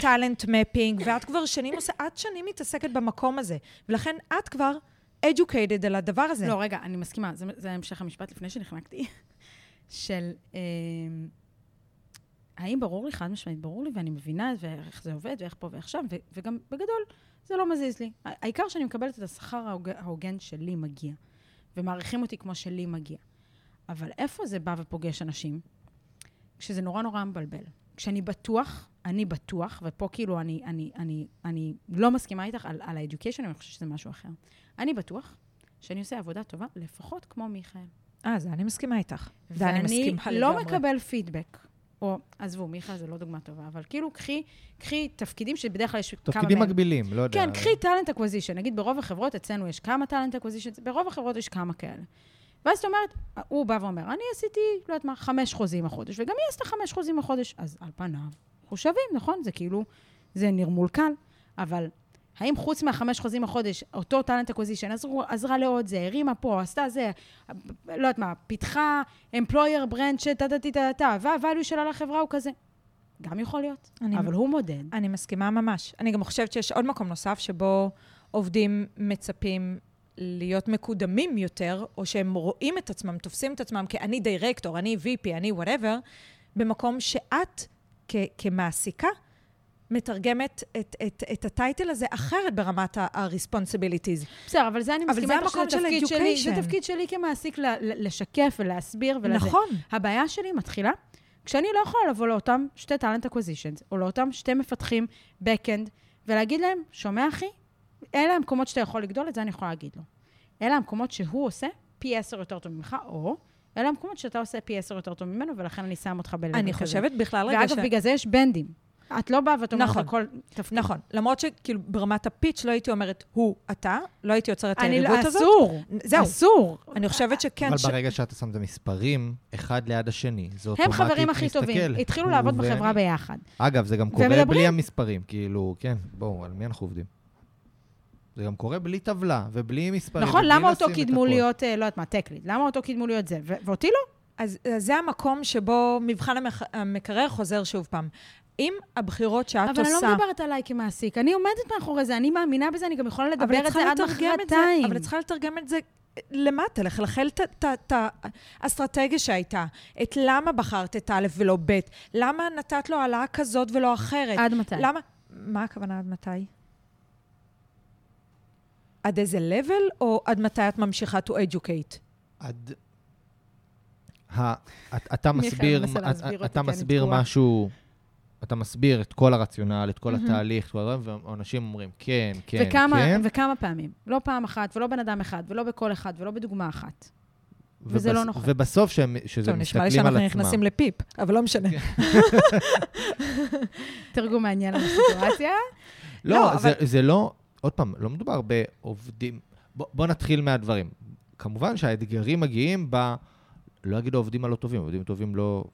Speaker 3: טאלנט מפינג, ואת כבר שנים עושה, את שנים מתעסקת במקום הזה. ולכן את כבר educated על הדבר הזה.
Speaker 1: לא, רגע, אני מסכימה, זה, זה המשך המשפט לפני שנחנקתי, של אה, האם ברור לי, חד משמעית, ברור לי, ואני מבינה ואיך זה עובד, ואיך פה ואיך שם, ו- וגם בגדול, זה לא מזיז לי. העיקר שאני מקבלת את השכר ההוג- ההוגן שלי מגיע, ומעריכים אותי כמו שלי מגיע. אבל איפה זה בא ופוגש אנשים? כשזה נורא נורא מבלבל. כשאני בטוח, אני בטוח, ופה כאילו אני, אני, אני, אני לא מסכימה איתך על, על ה-education, אני חושבת שזה משהו אחר. אני בטוח שאני עושה עבודה טובה, לפחות כמו מיכאל.
Speaker 3: אה, זה אני מסכימה איתך. זה אני
Speaker 1: ואני
Speaker 3: מסכימה
Speaker 1: לא
Speaker 3: לגמרי.
Speaker 1: מקבל פידבק. או, עזבו, מיכאל זה לא דוגמה טובה, אבל כאילו, קחי, קחי תפקידים שבדרך כלל יש כמה
Speaker 2: תפקידים
Speaker 1: מהם.
Speaker 2: מקבילים, לא יודע.
Speaker 1: כן, קחי talent acquisition. נגיד, ברוב החברות, אצלנו יש כמה talent acquisition, ברוב החברות יש כמה כאלה. ואז את אומרת, הוא בא ואומר, אני עשיתי, לא יודעת מה, חמש חוזים החודש, וגם היא עשתה חמש חוזים החודש. אז על פניו, אנחנו שווים, נכון? זה כאילו, זה נרמול קל. אבל האם חוץ מהחמש חוזים החודש, אותו talent acquisition עזרה לעוד זה, הרימה פה, עשתה זה, לא יודעת מה, פיתחה employer brand שטה-טה-טה-טה, וה value שלה לחברה הוא כזה. גם יכול להיות,
Speaker 3: אני-
Speaker 1: אבל הוא מודד.
Speaker 3: אני מסכימה ממש. אני גם חושבת שיש עוד מקום נוסף שבו עובדים מצפים להיות מקודמים יותר, או שהם רואים את עצמם, תופסים את עצמם כאני דירקטור, אני VP, אני whatever, במקום שאת כ- כמעסיקה מתרגמת את, את, את ה title הזה אחרת ברמת ה-responsibilities.
Speaker 1: בסדר, אבל זה אני
Speaker 3: אבל
Speaker 1: מסכימה איתך שזה
Speaker 3: של
Speaker 1: תפקיד שלי, זה. תפקיד שלי כמעסיק ל- ל- לשקף ולהסביר ולזה.
Speaker 3: נכון.
Speaker 1: הבעיה שלי מתחילה כשאני לא יכולה לבוא לאותם שתי talent acquisitions, או לאותם שתי מפתחים backend, ולהגיד להם, שומע אחי? אלה המקומות שאתה יכול לגדול, את זה אני יכולה להגיד לו. אלה המקומות שהוא עושה פי עשר יותר טוב ממך, או אלה המקומות שאתה עושה פי עשר יותר טוב ממנו, ולכן אני שם אותך ב-level כזה.
Speaker 3: אני חושבת בכלל רגע
Speaker 1: ואגב, בגלל זה יש בנדים. את לא באה ואת אומרת
Speaker 3: נכון.
Speaker 1: לכל תפקיד.
Speaker 3: נכון, למרות שכאילו ברמת הפיץ' לא הייתי אומרת הוא, אתה, לא הייתי יוצרת את
Speaker 1: אני
Speaker 3: היריבות
Speaker 1: לא,
Speaker 3: הזאת.
Speaker 1: אסור.
Speaker 3: זהו.
Speaker 1: אסור.
Speaker 3: אני חושבת שכן,
Speaker 2: אבל
Speaker 3: ש-
Speaker 2: ברגע שאתה שם את המספרים, אחד ליד השני, זה
Speaker 1: הם
Speaker 2: אוטומטית
Speaker 1: חברים הכי
Speaker 2: מסתכל.
Speaker 1: טובים. התחילו לעבוד
Speaker 2: ואני.
Speaker 1: בחברה ביחד.
Speaker 2: אגב, זה גם קורה
Speaker 1: ומדברים.
Speaker 2: בלי המספרים, כאילו, כן, בואו, על מי אנחנו עובדים? זה גם קורה בלי טבלה ובלי מספרים.
Speaker 1: נכון,
Speaker 2: ובלי
Speaker 1: למה אותו קידמו
Speaker 2: הכל.
Speaker 1: להיות, אה, לא יודעת מה, טקליד? למה אותו קידמו להיות זה? ו- ואותי לא.
Speaker 3: אז אז זה המקום שבו מבחן המח- המקרר חוזר שוב פעם. אם הבחירות שאת
Speaker 1: אבל
Speaker 3: עושה...
Speaker 1: אני לא מדברת עליי כמעסיק. אני עומדת מאחורי זה, אני מאמינה בזה, אני גם יכולה
Speaker 3: אבל
Speaker 1: לדבר
Speaker 3: את
Speaker 1: זה עד
Speaker 3: לתרגם את זה-
Speaker 1: מחרתיים.
Speaker 3: אבל את צריכה לתרגם את זה למטה, לחלחל את- את- את האסטרטגיה שהייתה. את למה בחרת את א' ולא ב', למה נתת לו העלאה כזאת ולא אחרת.
Speaker 1: עד מתי?
Speaker 3: למה... מה הכוונה עד מתי? עד איזה level, או עד מתי את ממשיכה to educate?
Speaker 2: עד... ה... אתה מסביר, אתה. משהו, אתה מסביר את כל הרציונל, את כל
Speaker 3: מהמם.
Speaker 2: התהליך, את כל הדברים, ואנשים אומרים, כן, כן,
Speaker 1: וכמה,
Speaker 2: כן.
Speaker 1: וכמה פעמים. לא פעם אחת, ולא בן אדם אחד, ולא בקול אחד, ולא בדוגמה אחת. וזה לא נכון.
Speaker 2: ובסוף שהם, שזה
Speaker 3: טוב, נשמע לי
Speaker 2: מסתכלים על
Speaker 3: שאנחנו
Speaker 2: עצמם.
Speaker 3: נכנסים לפיפ, אבל לא משנה.
Speaker 1: תרגום מעניין על הסיטואציה.
Speaker 3: לא,
Speaker 2: לא,
Speaker 3: אבל-
Speaker 2: זה, זה לא, עוד פעם, לא מדובר בעובדים. בוא, בוא נתחיל מהדברים. כמובן שהאתגרים מגיעים ב... לא אגיד העובדים הלא טובים, עובדים טובים לא,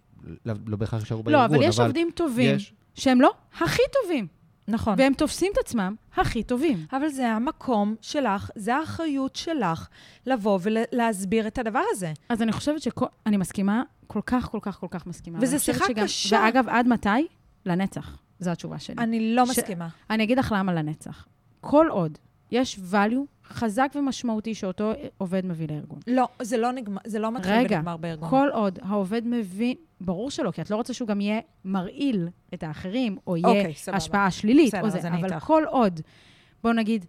Speaker 2: לא, לא בהכרח יישארו בארגון,
Speaker 1: לא, אבל יש עובדים טובים,
Speaker 2: יש.
Speaker 1: שהם לא הכי טובים,
Speaker 3: נכון.
Speaker 1: והם תופסים את עצמם הכי טובים.
Speaker 3: אבל זה המקום שלך, זה האחריות שלך לבוא ולהסביר את הדבר הזה.
Speaker 1: אז אני חושבת שכל... אני מסכימה, כל כך, כל כך, כל כך מסכימה.
Speaker 3: וזה שיחה
Speaker 1: שגם-
Speaker 3: קשה.
Speaker 1: ואגב, עד מתי? לנצח. זו התשובה שלי.
Speaker 3: אני לא
Speaker 1: ש-
Speaker 3: מסכימה.
Speaker 1: אני אגיד לך למה לנצח. כל עוד יש value חזק ומשמעותי שאותו עובד מביא לארגון.
Speaker 3: לא, זה לא נגמר, זה לא מתחיל
Speaker 1: רגע,
Speaker 3: ונגמר בארגון.
Speaker 1: כל עוד העובד מבין, ברור שלא, כי את לא רוצה שהוא גם יהיה מרעיל את האחרים, או יהיה
Speaker 3: אוקיי, סבבה.
Speaker 1: השפעה שלילית,
Speaker 3: בסדר,
Speaker 1: או זה, אבל
Speaker 3: איתך.
Speaker 1: כל עוד, בואו נגיד,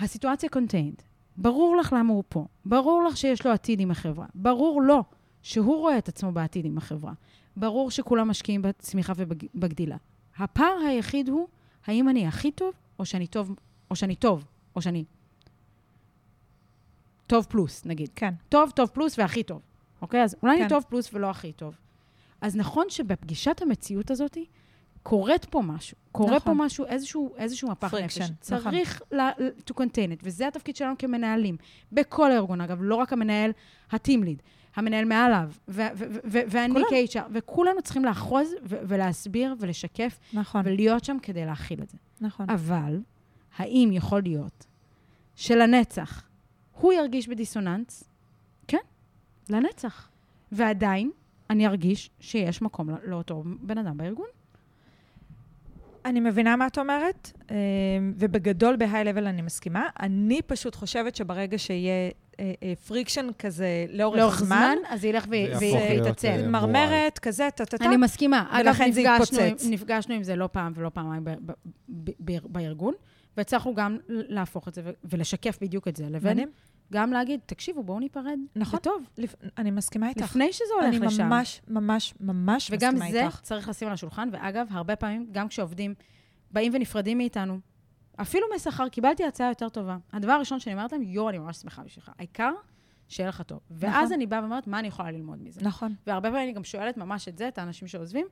Speaker 1: הסיטואציה contained, ברור לך למה הוא פה, ברור לך שיש לו עתיד עם החברה, ברור לו שהוא רואה את עצמו בעתיד עם החברה, ברור שכולם משקיעים בצמיחה ובגדילה. הפער היחיד הוא, האם אני הכי טוב, או שאני טוב, או שאני טוב, או שאני טוב פלוס, נגיד.
Speaker 3: כן.
Speaker 1: טוב, טוב פלוס והכי טוב. אוקיי? אז אולי
Speaker 3: כן.
Speaker 1: אני טוב פלוס ולא הכי טוב. אז נכון שבפגישת המציאות הזאת, קורית פה משהו. קורה
Speaker 3: נכון.
Speaker 1: פה משהו, איזשהו, איזשהו מפח נפש.
Speaker 3: נכון.
Speaker 1: צריך ל- to contain it, וזה התפקיד שלנו כמנהלים. בכל הארגון, אגב, לא רק המנהל, ה-team lead, המנהל מעליו, ואני. כ-HR, וכולנו צריכים לאחוז ולהסביר ולשקף
Speaker 3: נכון,
Speaker 1: ולהיות שם כדי להכיל את זה.
Speaker 3: נכון.
Speaker 1: אבל, האם יכול להיות שלנצח הוא ירגיש בדיסוננס? לנצח. ועדיין, אני ארגיש שיש מקום לא- לאותו בן אדם בארגון.
Speaker 3: אני מבינה מה את אומרת, אה, ובגדול level אני מסכימה. אני פשוט חושבת שברגע שיהיה friction כזה לאורך
Speaker 1: לאורך
Speaker 3: זמן,
Speaker 1: זמן, אז זה ילך ו-
Speaker 2: זה יהפוך להיות,
Speaker 1: ויתעצם.
Speaker 2: אה,
Speaker 3: מרמרת, כזה, טה-טה-טה.
Speaker 1: אני מסכימה. אגב,
Speaker 3: ולכן זה
Speaker 1: נפגשנו,
Speaker 3: יתפוצץ.
Speaker 1: עם- נפגשנו עם זה לא פעם ולא פעמיים ב- ב- ב- ב- בארגון, והצלחנו גם להפוך את זה ולשקף בדיוק את זה, לבין. גם להגיד, תקשיבו, בואו ניפרד.
Speaker 3: נכון.
Speaker 1: זה טוב.
Speaker 3: לפ- אני מסכימה איתך.
Speaker 1: לפני שזה הולך
Speaker 3: אני
Speaker 1: לשם.
Speaker 3: ממש, ממש, ממש
Speaker 1: וגם
Speaker 3: מסכימה
Speaker 1: זה
Speaker 3: איתך.
Speaker 1: צריך לשים על השולחן, ואגב, הרבה פעמים, גם כשעובדים באים ונפרדים מאיתנו, אפילו משכר, קיבלתי הצעה יותר טובה. הדבר הראשון שאני אומרת להם, יואו, אני ממש שמחה בשבילך. העיקר, שיהיה לך טוב. ואז
Speaker 3: נכון.
Speaker 1: אני באה ואומרת, מה אני יכולה ללמוד מזה?
Speaker 3: נכון,
Speaker 1: והרבה פעמים אני גם שואלת ממש את זה, את האנשים שעוזבים,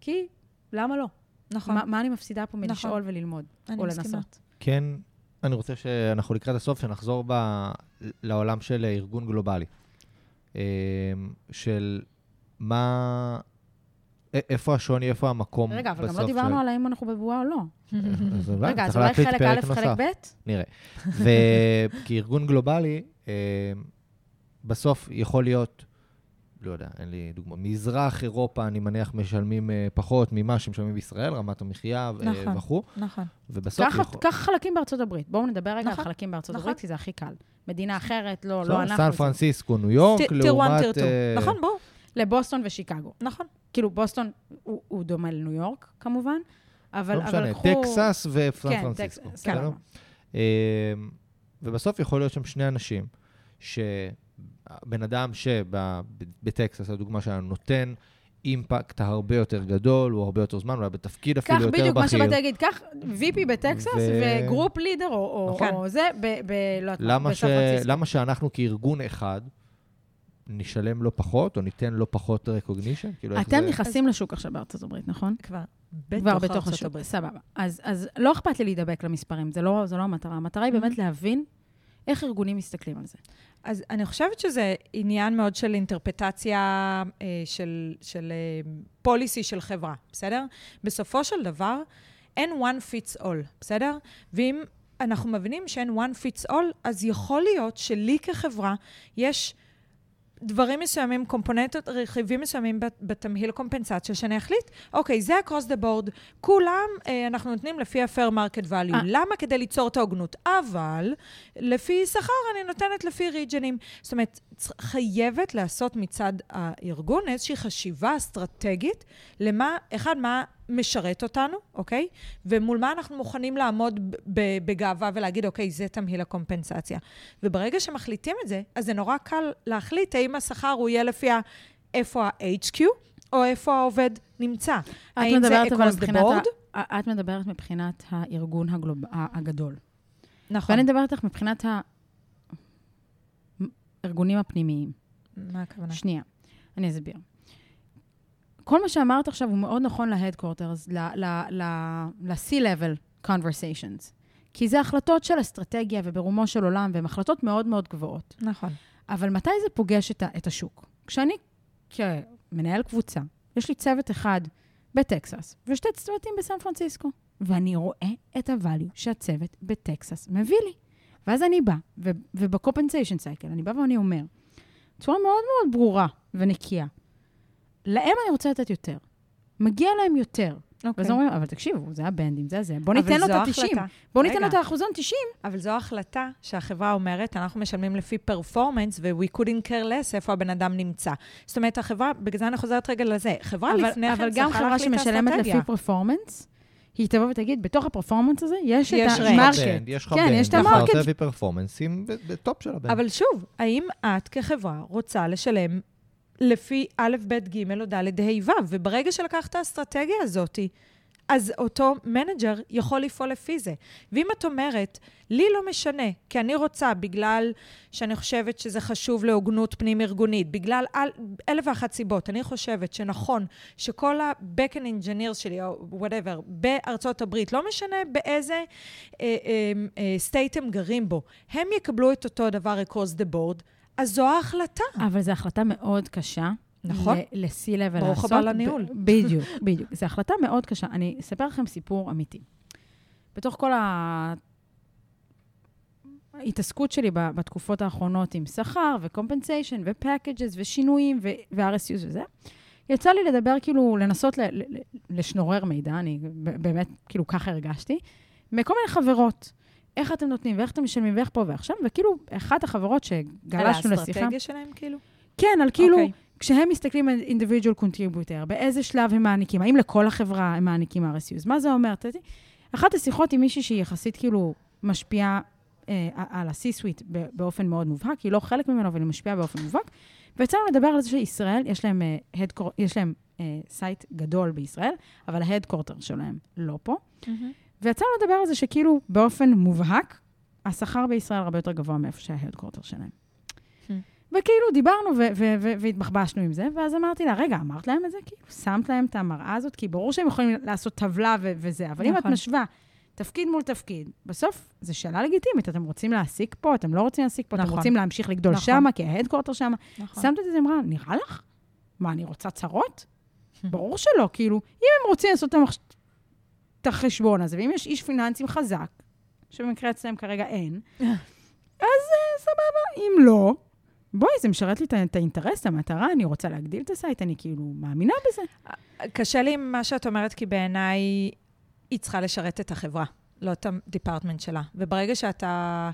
Speaker 1: כי למה לא?
Speaker 3: נכון.
Speaker 1: מה, מה אני מפסידה פה
Speaker 3: נכון.
Speaker 1: מלשאול וללמוד,
Speaker 3: אני
Speaker 1: או
Speaker 3: מסכימה.
Speaker 1: לנסות?
Speaker 2: כן, אני רוצה שאנחנו לקראת הסוף, שנחזור ב... לעולם של ארגון גלובלי. אה, של מה... איפה השוני, איפה המקום
Speaker 1: רגע, אבל גם לא דיברנו
Speaker 2: של-
Speaker 1: על האם אנחנו בבועה או לא.
Speaker 2: אז אולי
Speaker 1: רגע, אז אולי חלק א', חלק. ב'?
Speaker 2: נראה. וכארגון גלובלי, אה, בסוף יכול להיות, לא יודע, אין לי דוגמה, מזרח אירופה, אני מניח, משלמים אה, פחות ממה שמשלמים בישראל, רמת המחיה אה,
Speaker 3: נכון.
Speaker 2: וכו',
Speaker 3: נכון.
Speaker 2: ובסוף
Speaker 1: קח- חלקים בארצות הברית. בואו נדבר רגע על
Speaker 3: נכון.
Speaker 1: חלקים בארצות
Speaker 3: נכון.
Speaker 1: הברית, כי זה הכי קל. מדינה אחרת, לא
Speaker 2: בסדר,
Speaker 1: לא אנחנו.
Speaker 2: סן פרנסיסקו, ניו יורק,
Speaker 3: tier 1,
Speaker 2: לעומת...
Speaker 3: tier 2.
Speaker 2: אה,
Speaker 3: נכון, ברור.
Speaker 1: לבוסטון ושיקגו.
Speaker 3: נכון.
Speaker 1: כאילו, בוסטון הוא הוא דומה לניו יורק, כמובן, אבל
Speaker 2: לא
Speaker 1: אבל
Speaker 2: משנה,
Speaker 1: קחו...
Speaker 2: טקסס וסן
Speaker 1: כן,
Speaker 2: פרנסיסקו.
Speaker 1: טקסס,
Speaker 2: בסדר?
Speaker 1: סבבה.
Speaker 2: אה, ובסוף יכול להיות שם שני אנשים, שבן אדם שבטקסס, הדוגמה שלנו, נותן impact הרבה יותר גדול, הוא הרבה יותר זמן, הוא היה בתפקיד אפילו יותר בכיר.
Speaker 1: בדיוק מה שבאתי להגיד, קח VP בטקסס
Speaker 2: ו-
Speaker 1: וגרופ לידר או- או
Speaker 3: נכון.
Speaker 1: או זה, ב- ב... לא
Speaker 2: למה, ש... למה שאנחנו כארגון אחד נשלם לו פחות, או ניתן לו פחות recognition? כאילו,
Speaker 1: אתם
Speaker 2: זה...
Speaker 1: נכנסים לשוק עכשיו בארצות הברית, נכון?
Speaker 3: כבר
Speaker 1: כבר
Speaker 3: בתוך
Speaker 1: השוק. סבבה. אז, אז לא אכפת לי להידבק למספרים, זה לא, זה לא המטרה. המטרה היא באמת להבין איך ארגונים מסתכלים על זה.
Speaker 3: אז אני חושבת שזה עניין מאוד של אינטרפטציה אה, של, של אה, פוליסי של חברה, בסדר? בסופו של דבר, אין one fits all, בסדר? ואם אנחנו מבינים שאין one fits all, אז יכול להיות שלי כחברה יש דברים מסוימים, קומפוננטות, רכיבים מסוימים בת- בתמהיל קומפנסציה, שאני אחליט, אוקיי, זה across the board, כולם אה, אנחנו נותנים לפי ה-fair market value.
Speaker 1: אה.
Speaker 3: למה? כדי ליצור את ההוגנות. אבל לפי שכר אני נותנת לפי ריג'נים. זאת אומרת, חייבת לעשות מצד הארגון איזושהי חשיבה אסטרטגית למה, אחד, מה משרת אותנו, אוקיי? ומול מה אנחנו מוכנים לעמוד בגאווה ולהגיד, אוקיי, זה תמהיל הקומפנסציה. וברגע שמחליטים את זה, אז זה נורא קל להחליט האם השכר הוא יהיה לפי ה- איפה ה-HQ, או איפה העובד נמצא.
Speaker 1: את
Speaker 3: האם זה
Speaker 1: מדברת אבל
Speaker 3: across the
Speaker 1: מבחינת...
Speaker 3: board?
Speaker 1: ה- את מדברת מבחינת הארגון הגלוב... ה- הגדול.
Speaker 3: נכון.
Speaker 1: ואני מדברת איתך מבחינת הארגונים הפנימיים.
Speaker 3: מה הכוונה?
Speaker 1: שנייה, אני אסביר. כל מה שאמרת עכשיו הוא מאוד נכון ל-Headquarters, ל-C-Level conversations. כי זה החלטות של אסטרטגיה וברומו של עולם, והן החלטות מאוד מאוד גבוהות.
Speaker 3: נכון.
Speaker 1: אבל מתי זה פוגש את, את השוק? כשאני, כמנהל קבוצה, יש לי צוות אחד בטקסס ושתי צוותים בסן פרנסיסקו, ואני רואה את ה-value שהצוות בטקסס מביא לי. ואז אני באה, ו- וב compensation cycle, אני באה ואני אומר, בצורה מאוד מאוד ברורה ונקייה, להם אני רוצה לתת יותר. מגיע להם יותר.
Speaker 3: אוקיי.
Speaker 1: ואז אומרים, אבל תקשיבו, זה הבנדים, זה זה. בוא
Speaker 3: אבל
Speaker 1: ניתן לו את
Speaker 3: זו
Speaker 1: ה-90.
Speaker 3: החלטה.
Speaker 1: בוא ניתן לו. את האחוזון 90.
Speaker 3: אבל זו החלטה שהחברה אומרת, אנחנו משלמים לפי performance, ו-we couldn't care less איפה הבן אדם נמצא. זאת אומרת, החברה, בגלל זה אני חוזרת רגע לזה, חברה
Speaker 1: אבל,
Speaker 3: לפני
Speaker 1: אבל
Speaker 3: כן
Speaker 1: גם
Speaker 3: צריכה
Speaker 1: חברה
Speaker 3: להחליט את
Speaker 1: שמשלמת
Speaker 3: האסטרטגיה.
Speaker 1: לפי performance, היא תבוא ותגיד, בתוך ה performance הזה יש,
Speaker 3: יש
Speaker 1: את
Speaker 3: range.
Speaker 1: ה
Speaker 2: market. band, יש לך
Speaker 1: כן,
Speaker 2: בנד,
Speaker 1: יש את
Speaker 2: בחרת
Speaker 1: ה market.
Speaker 2: לפי פרפורמנסים ב- ב top של ה band.
Speaker 3: אבל שוב, האם את כחברה רוצה לשלם לפי א', ב', ג' או ד', ה', ו', וברגע שלקחת את האסטרטגיה הזאת, אז אותו manager יכול לפעול לפי זה. ואם את אומרת, לי לא משנה, כי אני רוצה, בגלל שאני חושבת שזה חשוב להוגנות פנים-ארגונית, בגלל אל, אלף ואחת סיבות, אני חושבת שנכון שכל ה-back end engineers שלי, או whatever, בארצות הברית, לא משנה באיזה אה, אה, אה, state הם גרים בו, הם יקבלו את אותו דבר across the board, אז זו ההחלטה.
Speaker 1: אבל זו החלטה מאוד קשה.
Speaker 3: נכון.
Speaker 1: ל- ל-C-Level
Speaker 3: ברוך
Speaker 1: לעשות.
Speaker 3: הבא לניהול.
Speaker 1: בדיוק, בדיוק. זו החלטה מאוד קשה. אני אספר לכם סיפור אמיתי. בתוך כל ההתעסקות שלי בתקופות האחרונות עם שכר ו-compensation ו-packages ושינויים ו-RSUs וזה, יצא לי לדבר, כאילו, לנסות ל- ל- ל- לשנורר מידע, אני באמת, כאילו, ככה הרגשתי, מכל מיני חברות. איך אתם נותנים, ואיך אתם משלמים, ואיך פה ועכשיו, וכאילו, אחת החברות שגלשנו
Speaker 3: על
Speaker 1: לשיחה...
Speaker 3: האסטרטגיה שלהם, כאילו?
Speaker 1: כן, על כאילו,
Speaker 3: אוקיי.
Speaker 1: כשהם מסתכלים על individual contributor, באיזה שלב הם מעניקים, האם לכל החברה הם מעניקים RSUs? מה זה אומר? אחת השיחות עם מישהי שהיא יחסית כאילו משפיעה אה, על ה-C-Suite באופן מאוד מובהק, היא לא חלק ממנו, אבל היא משפיעה באופן מובהק, ויצאנו לדבר על זה שישראל, יש להם, אה, headquarter- יש להם אה, site גדול בישראל, אבל ה headquarter שלהם לא פה. ויצאנו לדבר על זה שכאילו באופן מובהק, השכר בישראל הרבה יותר גבוה מאיפה שה headquarter
Speaker 3: שלהם.
Speaker 1: וכאילו דיברנו והתבחבשנו עם זה, ואז אמרתי לה, רגע, אמרת להם את זה? כאילו, שמת להם את המראה הזאת? כי ברור שהם יכולים לעשות טבלה וזה, אבל אם את
Speaker 3: נכון.
Speaker 1: משווה תפקיד מול תפקיד, בסוף זו שאלה לגיטימית, אתם רוצים להעסיק פה, אתם לא רוצים להעסיק פה, אתם
Speaker 3: נכון.
Speaker 1: רוצים להמשיך לגדול
Speaker 3: נכון.
Speaker 1: שמה, כי ה headquarter שמה.
Speaker 3: נכון.
Speaker 1: שמת את זה, אמרה, נראה לך? מה, אני רוצה צרות? ברור שלא, כאילו, אם הם רוצים לעשות. את החשבון הזה, ואם יש איש פיננסים חזק, שבמקרה אצלם כרגע אין, אז אה, סבבה. אם לא, בואי, זה משרת לי את האינטרס, את המטרה, אני רוצה להגדיל את ה site, אני כאילו מאמינה בזה.
Speaker 3: קשה לי עם מה שאת אומרת, כי בעיניי היא צריכה לשרת את החברה, לא את ה department שלה. וברגע שאתה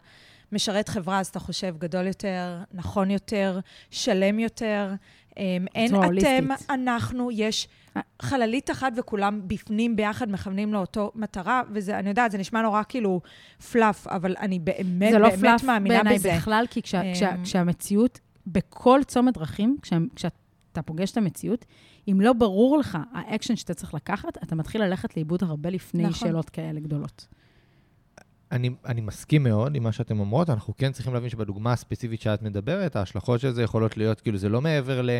Speaker 3: משרת חברה, אז אתה חושב גדול יותר, נכון יותר, שלם יותר. אמ, אין אתם. אנחנו, יש חללית אחת וכולם בפנים ביחד מכוונים לאותו מטרה, וזה, אני יודעת, זה נשמע נורא כאילו fluff, אבל אני באמת,
Speaker 1: זה לא
Speaker 3: באמת
Speaker 1: fluff
Speaker 3: מאמינה
Speaker 1: בעיניי
Speaker 3: בזה.
Speaker 1: בכלל, כי כשה, כשה,
Speaker 3: אמ,
Speaker 1: כשהמציאות, בכל צומת דרכים, כשה, כשאתה פוגש את המציאות, אם לא ברור לך האקשן שאתה צריך לקחת, אתה מתחיל ללכת לאיבוד הרבה לפני
Speaker 3: נכון.
Speaker 1: שאלות כאלה גדולות.
Speaker 2: אני, אני מסכים מאוד עם מה שאתם אומרות, אנחנו כן צריכים להבין שבדוגמה הספציפית שאת מדברת, ההשלכות של זה יכולות להיות, כאילו, זה לא מעבר ל...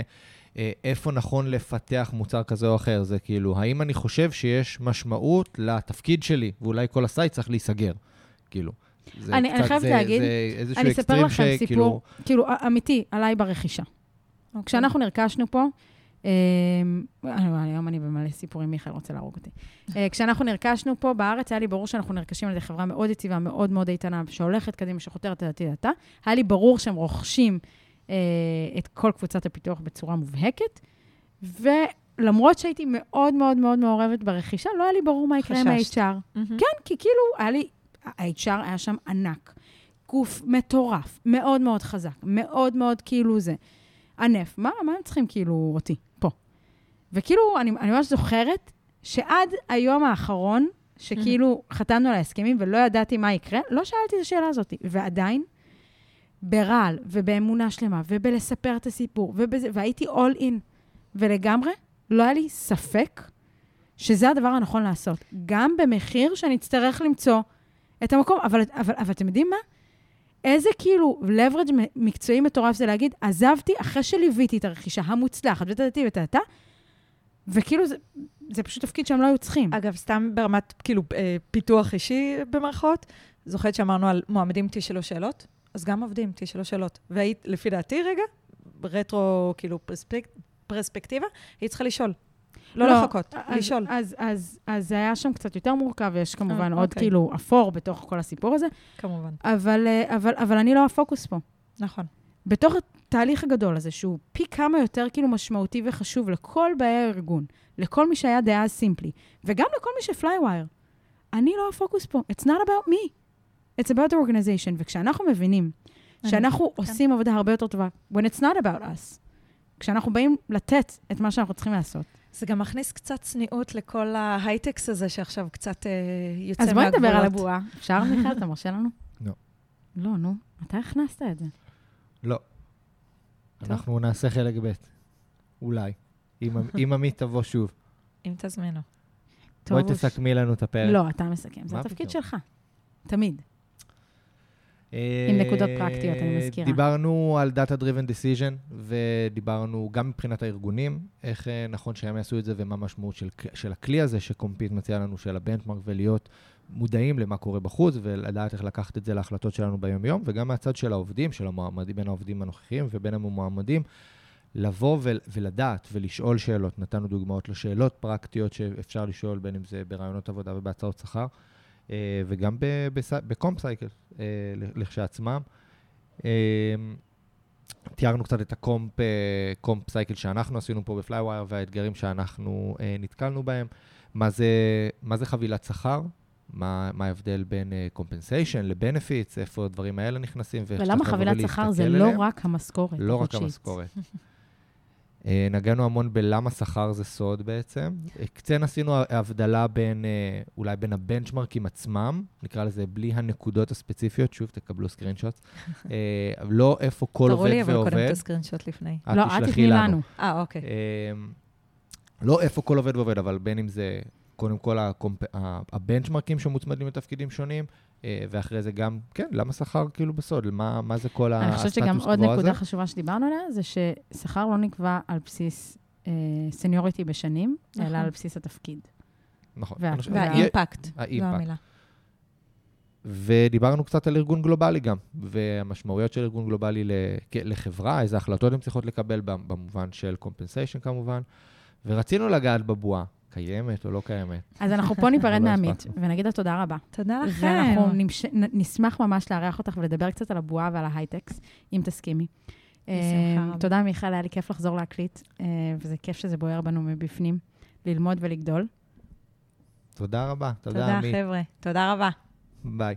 Speaker 2: אה, נכון לפתח מוצר כזה או אחר, זה כאילו, האם אני חושב שיש משמעות לתפקיד שלי, ואולי כל ה site צריך להיסגר, כאילו. זה
Speaker 1: אני- אני
Speaker 2: קצת-
Speaker 1: חייבת
Speaker 2: זה-
Speaker 1: להגיד,
Speaker 2: זה איזשהו
Speaker 1: אני אספר לכם
Speaker 2: שכאילו-
Speaker 1: סיפור, כאילו, א- אמיתי, עליי ברכישה. כשאנחנו נרכשנו פה, היום אני במלא סיפורים, מיכאל רוצה להרוג אותי. אה, כשאנחנו נרכשנו פה בארץ, היה לי ברור שאנחנו נרכשים על ידי חברה מאוד יציבה, מאוד מאוד איתנה, שהולכת קדימה, שחותרת את עתידתה. היה לי ברור שהם רוכשים אה, את כל קבוצת הפיתוח בצורה מובהקת, ולמרות שהייתי מאוד מאוד מאוד מעורבת ברכישה, לא היה לי ברור מה יקרה עם. ה-HR. כן, כי כאילו, היה לי, ה-HR היה שם ענק. גוף מטורף, מאוד מאוד חזק, מאוד מאוד כאילו זה. ענף, מה, מה הם צריכים כאילו אותי? וכאילו, אני, אני ממש זוכרת שעד היום האחרון, שכאילו חתמנו על ההסכמים ולא ידעתי מה יקרה, לא שאלתי את השאלה הזאת. ועדיין, ברעל ובאמונה שלמה ובלספר את הסיפור, ובזה, והייתי all in, ולגמרי, לא היה לי ספק שזה הדבר הנכון לעשות. גם במחיר שאני אצטרך למצוא את המקום. אבל, אבל, אבל אתם יודעים מה? איזה כאילו leverage מקצועי מטורף זה להגיד, עזבתי אחרי שליוויתי את הרכישה המוצלחת, וטטטי וטטטה, וכאילו זה, זה פשוט תפקיד שהם לא היו צריכים.
Speaker 3: אגב, סתם ברמת, כאילו, אה, פיתוח אישי במרכאות, זוכרת שאמרנו על מועמדים תשאלו שאלות? אז גם עובדים, תשאלו שאלות. והיית, לפי דעתי, רגע, רטרו, כאילו, פרספק, פרספקטיבה, היית צריכה לשאול. לא, לחכות,
Speaker 1: אז,
Speaker 3: לשאול.
Speaker 1: אז, אז, אז זה היה שם קצת יותר מורכב, ויש כמובן
Speaker 3: אה,
Speaker 1: עוד
Speaker 3: אוקיי.
Speaker 1: כאילו אפור בתוך כל הסיפור הזה,
Speaker 3: כמובן.
Speaker 1: אבל, אה, אבל, אבל אני לא הפוקוס פה.
Speaker 3: נכון.
Speaker 1: בתוך התהליך הגדול הזה, שהוא פי כמה יותר כאילו משמעותי וחשוב לכל באי הארגון, לכל מי שהיה דאז Simplee, וגם לכל מי ש Flywire, אני לא הפוקוס פה. It's not about me. It's about the organization. וכשאנחנו מבינים שאנחנו
Speaker 3: כן.
Speaker 1: עושים עבודה הרבה יותר טובה, when it's not about us, כשאנחנו באים לתת את מה שאנחנו צריכים לעשות.
Speaker 3: זה גם מכניס קצת צניעות לכל ההייטקס הזה שעכשיו קצת אה, יוצא
Speaker 1: אז בואי
Speaker 3: מהגבולות.
Speaker 1: נדבר על הבועה. אפשר, מיכאל? אתה מרשה לנו?
Speaker 2: לא.
Speaker 1: לא, נו. מתי הכנסת את זה?
Speaker 2: לא.
Speaker 1: טוב.
Speaker 2: אנחנו נעשה חלק ב', אולי. אם עמית תבוא שוב.
Speaker 3: אם תזמינו.
Speaker 2: בואי תסכמי לנו את הפרק.
Speaker 1: לא, אתה מסכם. זה התפקיד? שלך. תמיד.
Speaker 2: אה,
Speaker 1: עם נקודות פרקטיות, אני מזכירה.
Speaker 2: דיברנו על Data Driven Decision, ודיברנו גם מבחינת הארגונים, איך אה, נכון שהם יעשו את זה, ומה המשמעות של, של הכלי הזה שקומפיט מציע לנו, של הבנצ'מרק, ולהיות מודעים למה קורה בחוץ, ולדעת איך לקחת את זה להחלטות שלנו ביום-יום, וגם מהצד של העובדים, של המועמדים, בין העובדים הנוכחיים ובין המועמדים, לבוא ול, ולדעת ולשאול שאלות. נתנו דוגמאות לשאלות פרקטיות שאפשר לשאול, בין אם זה בראיונות עבודה ובהצעות שכר, אה, וגם בקומפ סייקל אה, לכשעצמם. אה, תיארנו קצת את ה comp אה, comp cycle שאנחנו עשינו פה ב Flywire והאתגרים שאנחנו אה, נתקלנו בהם. מה זה, מה זה חבילת שכר? מה, מה ההבדל בין compensation ל benefits, איפה הדברים האלה נכנסים,
Speaker 1: ולמה חבילת שכר זה לא. רק המשכורת
Speaker 2: לא רק. המשכורת. אה, נגענו המון בלמה שכר זה סוד בעצם. אה, קצת עשינו הבדלה בין, אה, אולי בין הבנצ'מרקים עצמם, נקרא לזה בלי הנקודות הספציפיות, שוב, תקבלו סקרין שוט. לא איפה כל
Speaker 3: תראו
Speaker 2: עובד
Speaker 3: לי אבל קודם
Speaker 2: ועובד.
Speaker 3: את הסקרינשוט לפני.
Speaker 2: את
Speaker 1: לא, אל
Speaker 2: תשלחי
Speaker 1: תתני לנו.
Speaker 3: אה, אוקיי.
Speaker 2: לא איפה כל עובד ועובד, אבל בין אם זה, קודם כל, הקומפ- הבנצ'מרקים שמוצמדים לתפקידים שונים, ואחרי זה גם, כן, למה שכר כאילו בסוד? מה, מה זה כל
Speaker 1: אני חושבת שגם
Speaker 2: הסטטוס
Speaker 1: עוד
Speaker 2: קוו הזה?
Speaker 1: נקודה חשובה שדיברנו עליה, זה ששכר לא נקבע על בסיס seniority בשנים, אלא
Speaker 3: נכון.
Speaker 1: על בסיס התפקיד.
Speaker 2: נכון.
Speaker 1: וה- וה
Speaker 3: impact, זו
Speaker 2: ה impact.
Speaker 3: המילה.
Speaker 2: ודיברנו קצת על ארגון גלובלי גם, והמשמעויות של ארגון גלובלי לחברה, איזה החלטות הן צריכות לקבל במ- במובן של compensation כמובן, ורצינו לגעת בבועה, קיימת או לא קיימת.
Speaker 1: אז אנחנו פה ניפרד
Speaker 2: לא
Speaker 1: מעמית. ונגיד לה תודה רבה.
Speaker 3: תודה לכם.
Speaker 1: ואנחנו נמש... נ- נשמח ממש לארח אותך ולדבר קצת על הבועה ועל ההייטקס, אם תסכימי.
Speaker 3: בשמחה
Speaker 1: אה. תודה, מיכל, היה לי כיף לחזור להקליט, אה, וזה כיף שזה בוער בנו מבפנים, ללמוד ולגדול.
Speaker 2: תודה רבה. תודה,
Speaker 3: תודה,
Speaker 2: עמית.
Speaker 3: חבר'ה. תודה רבה.
Speaker 2: ביי.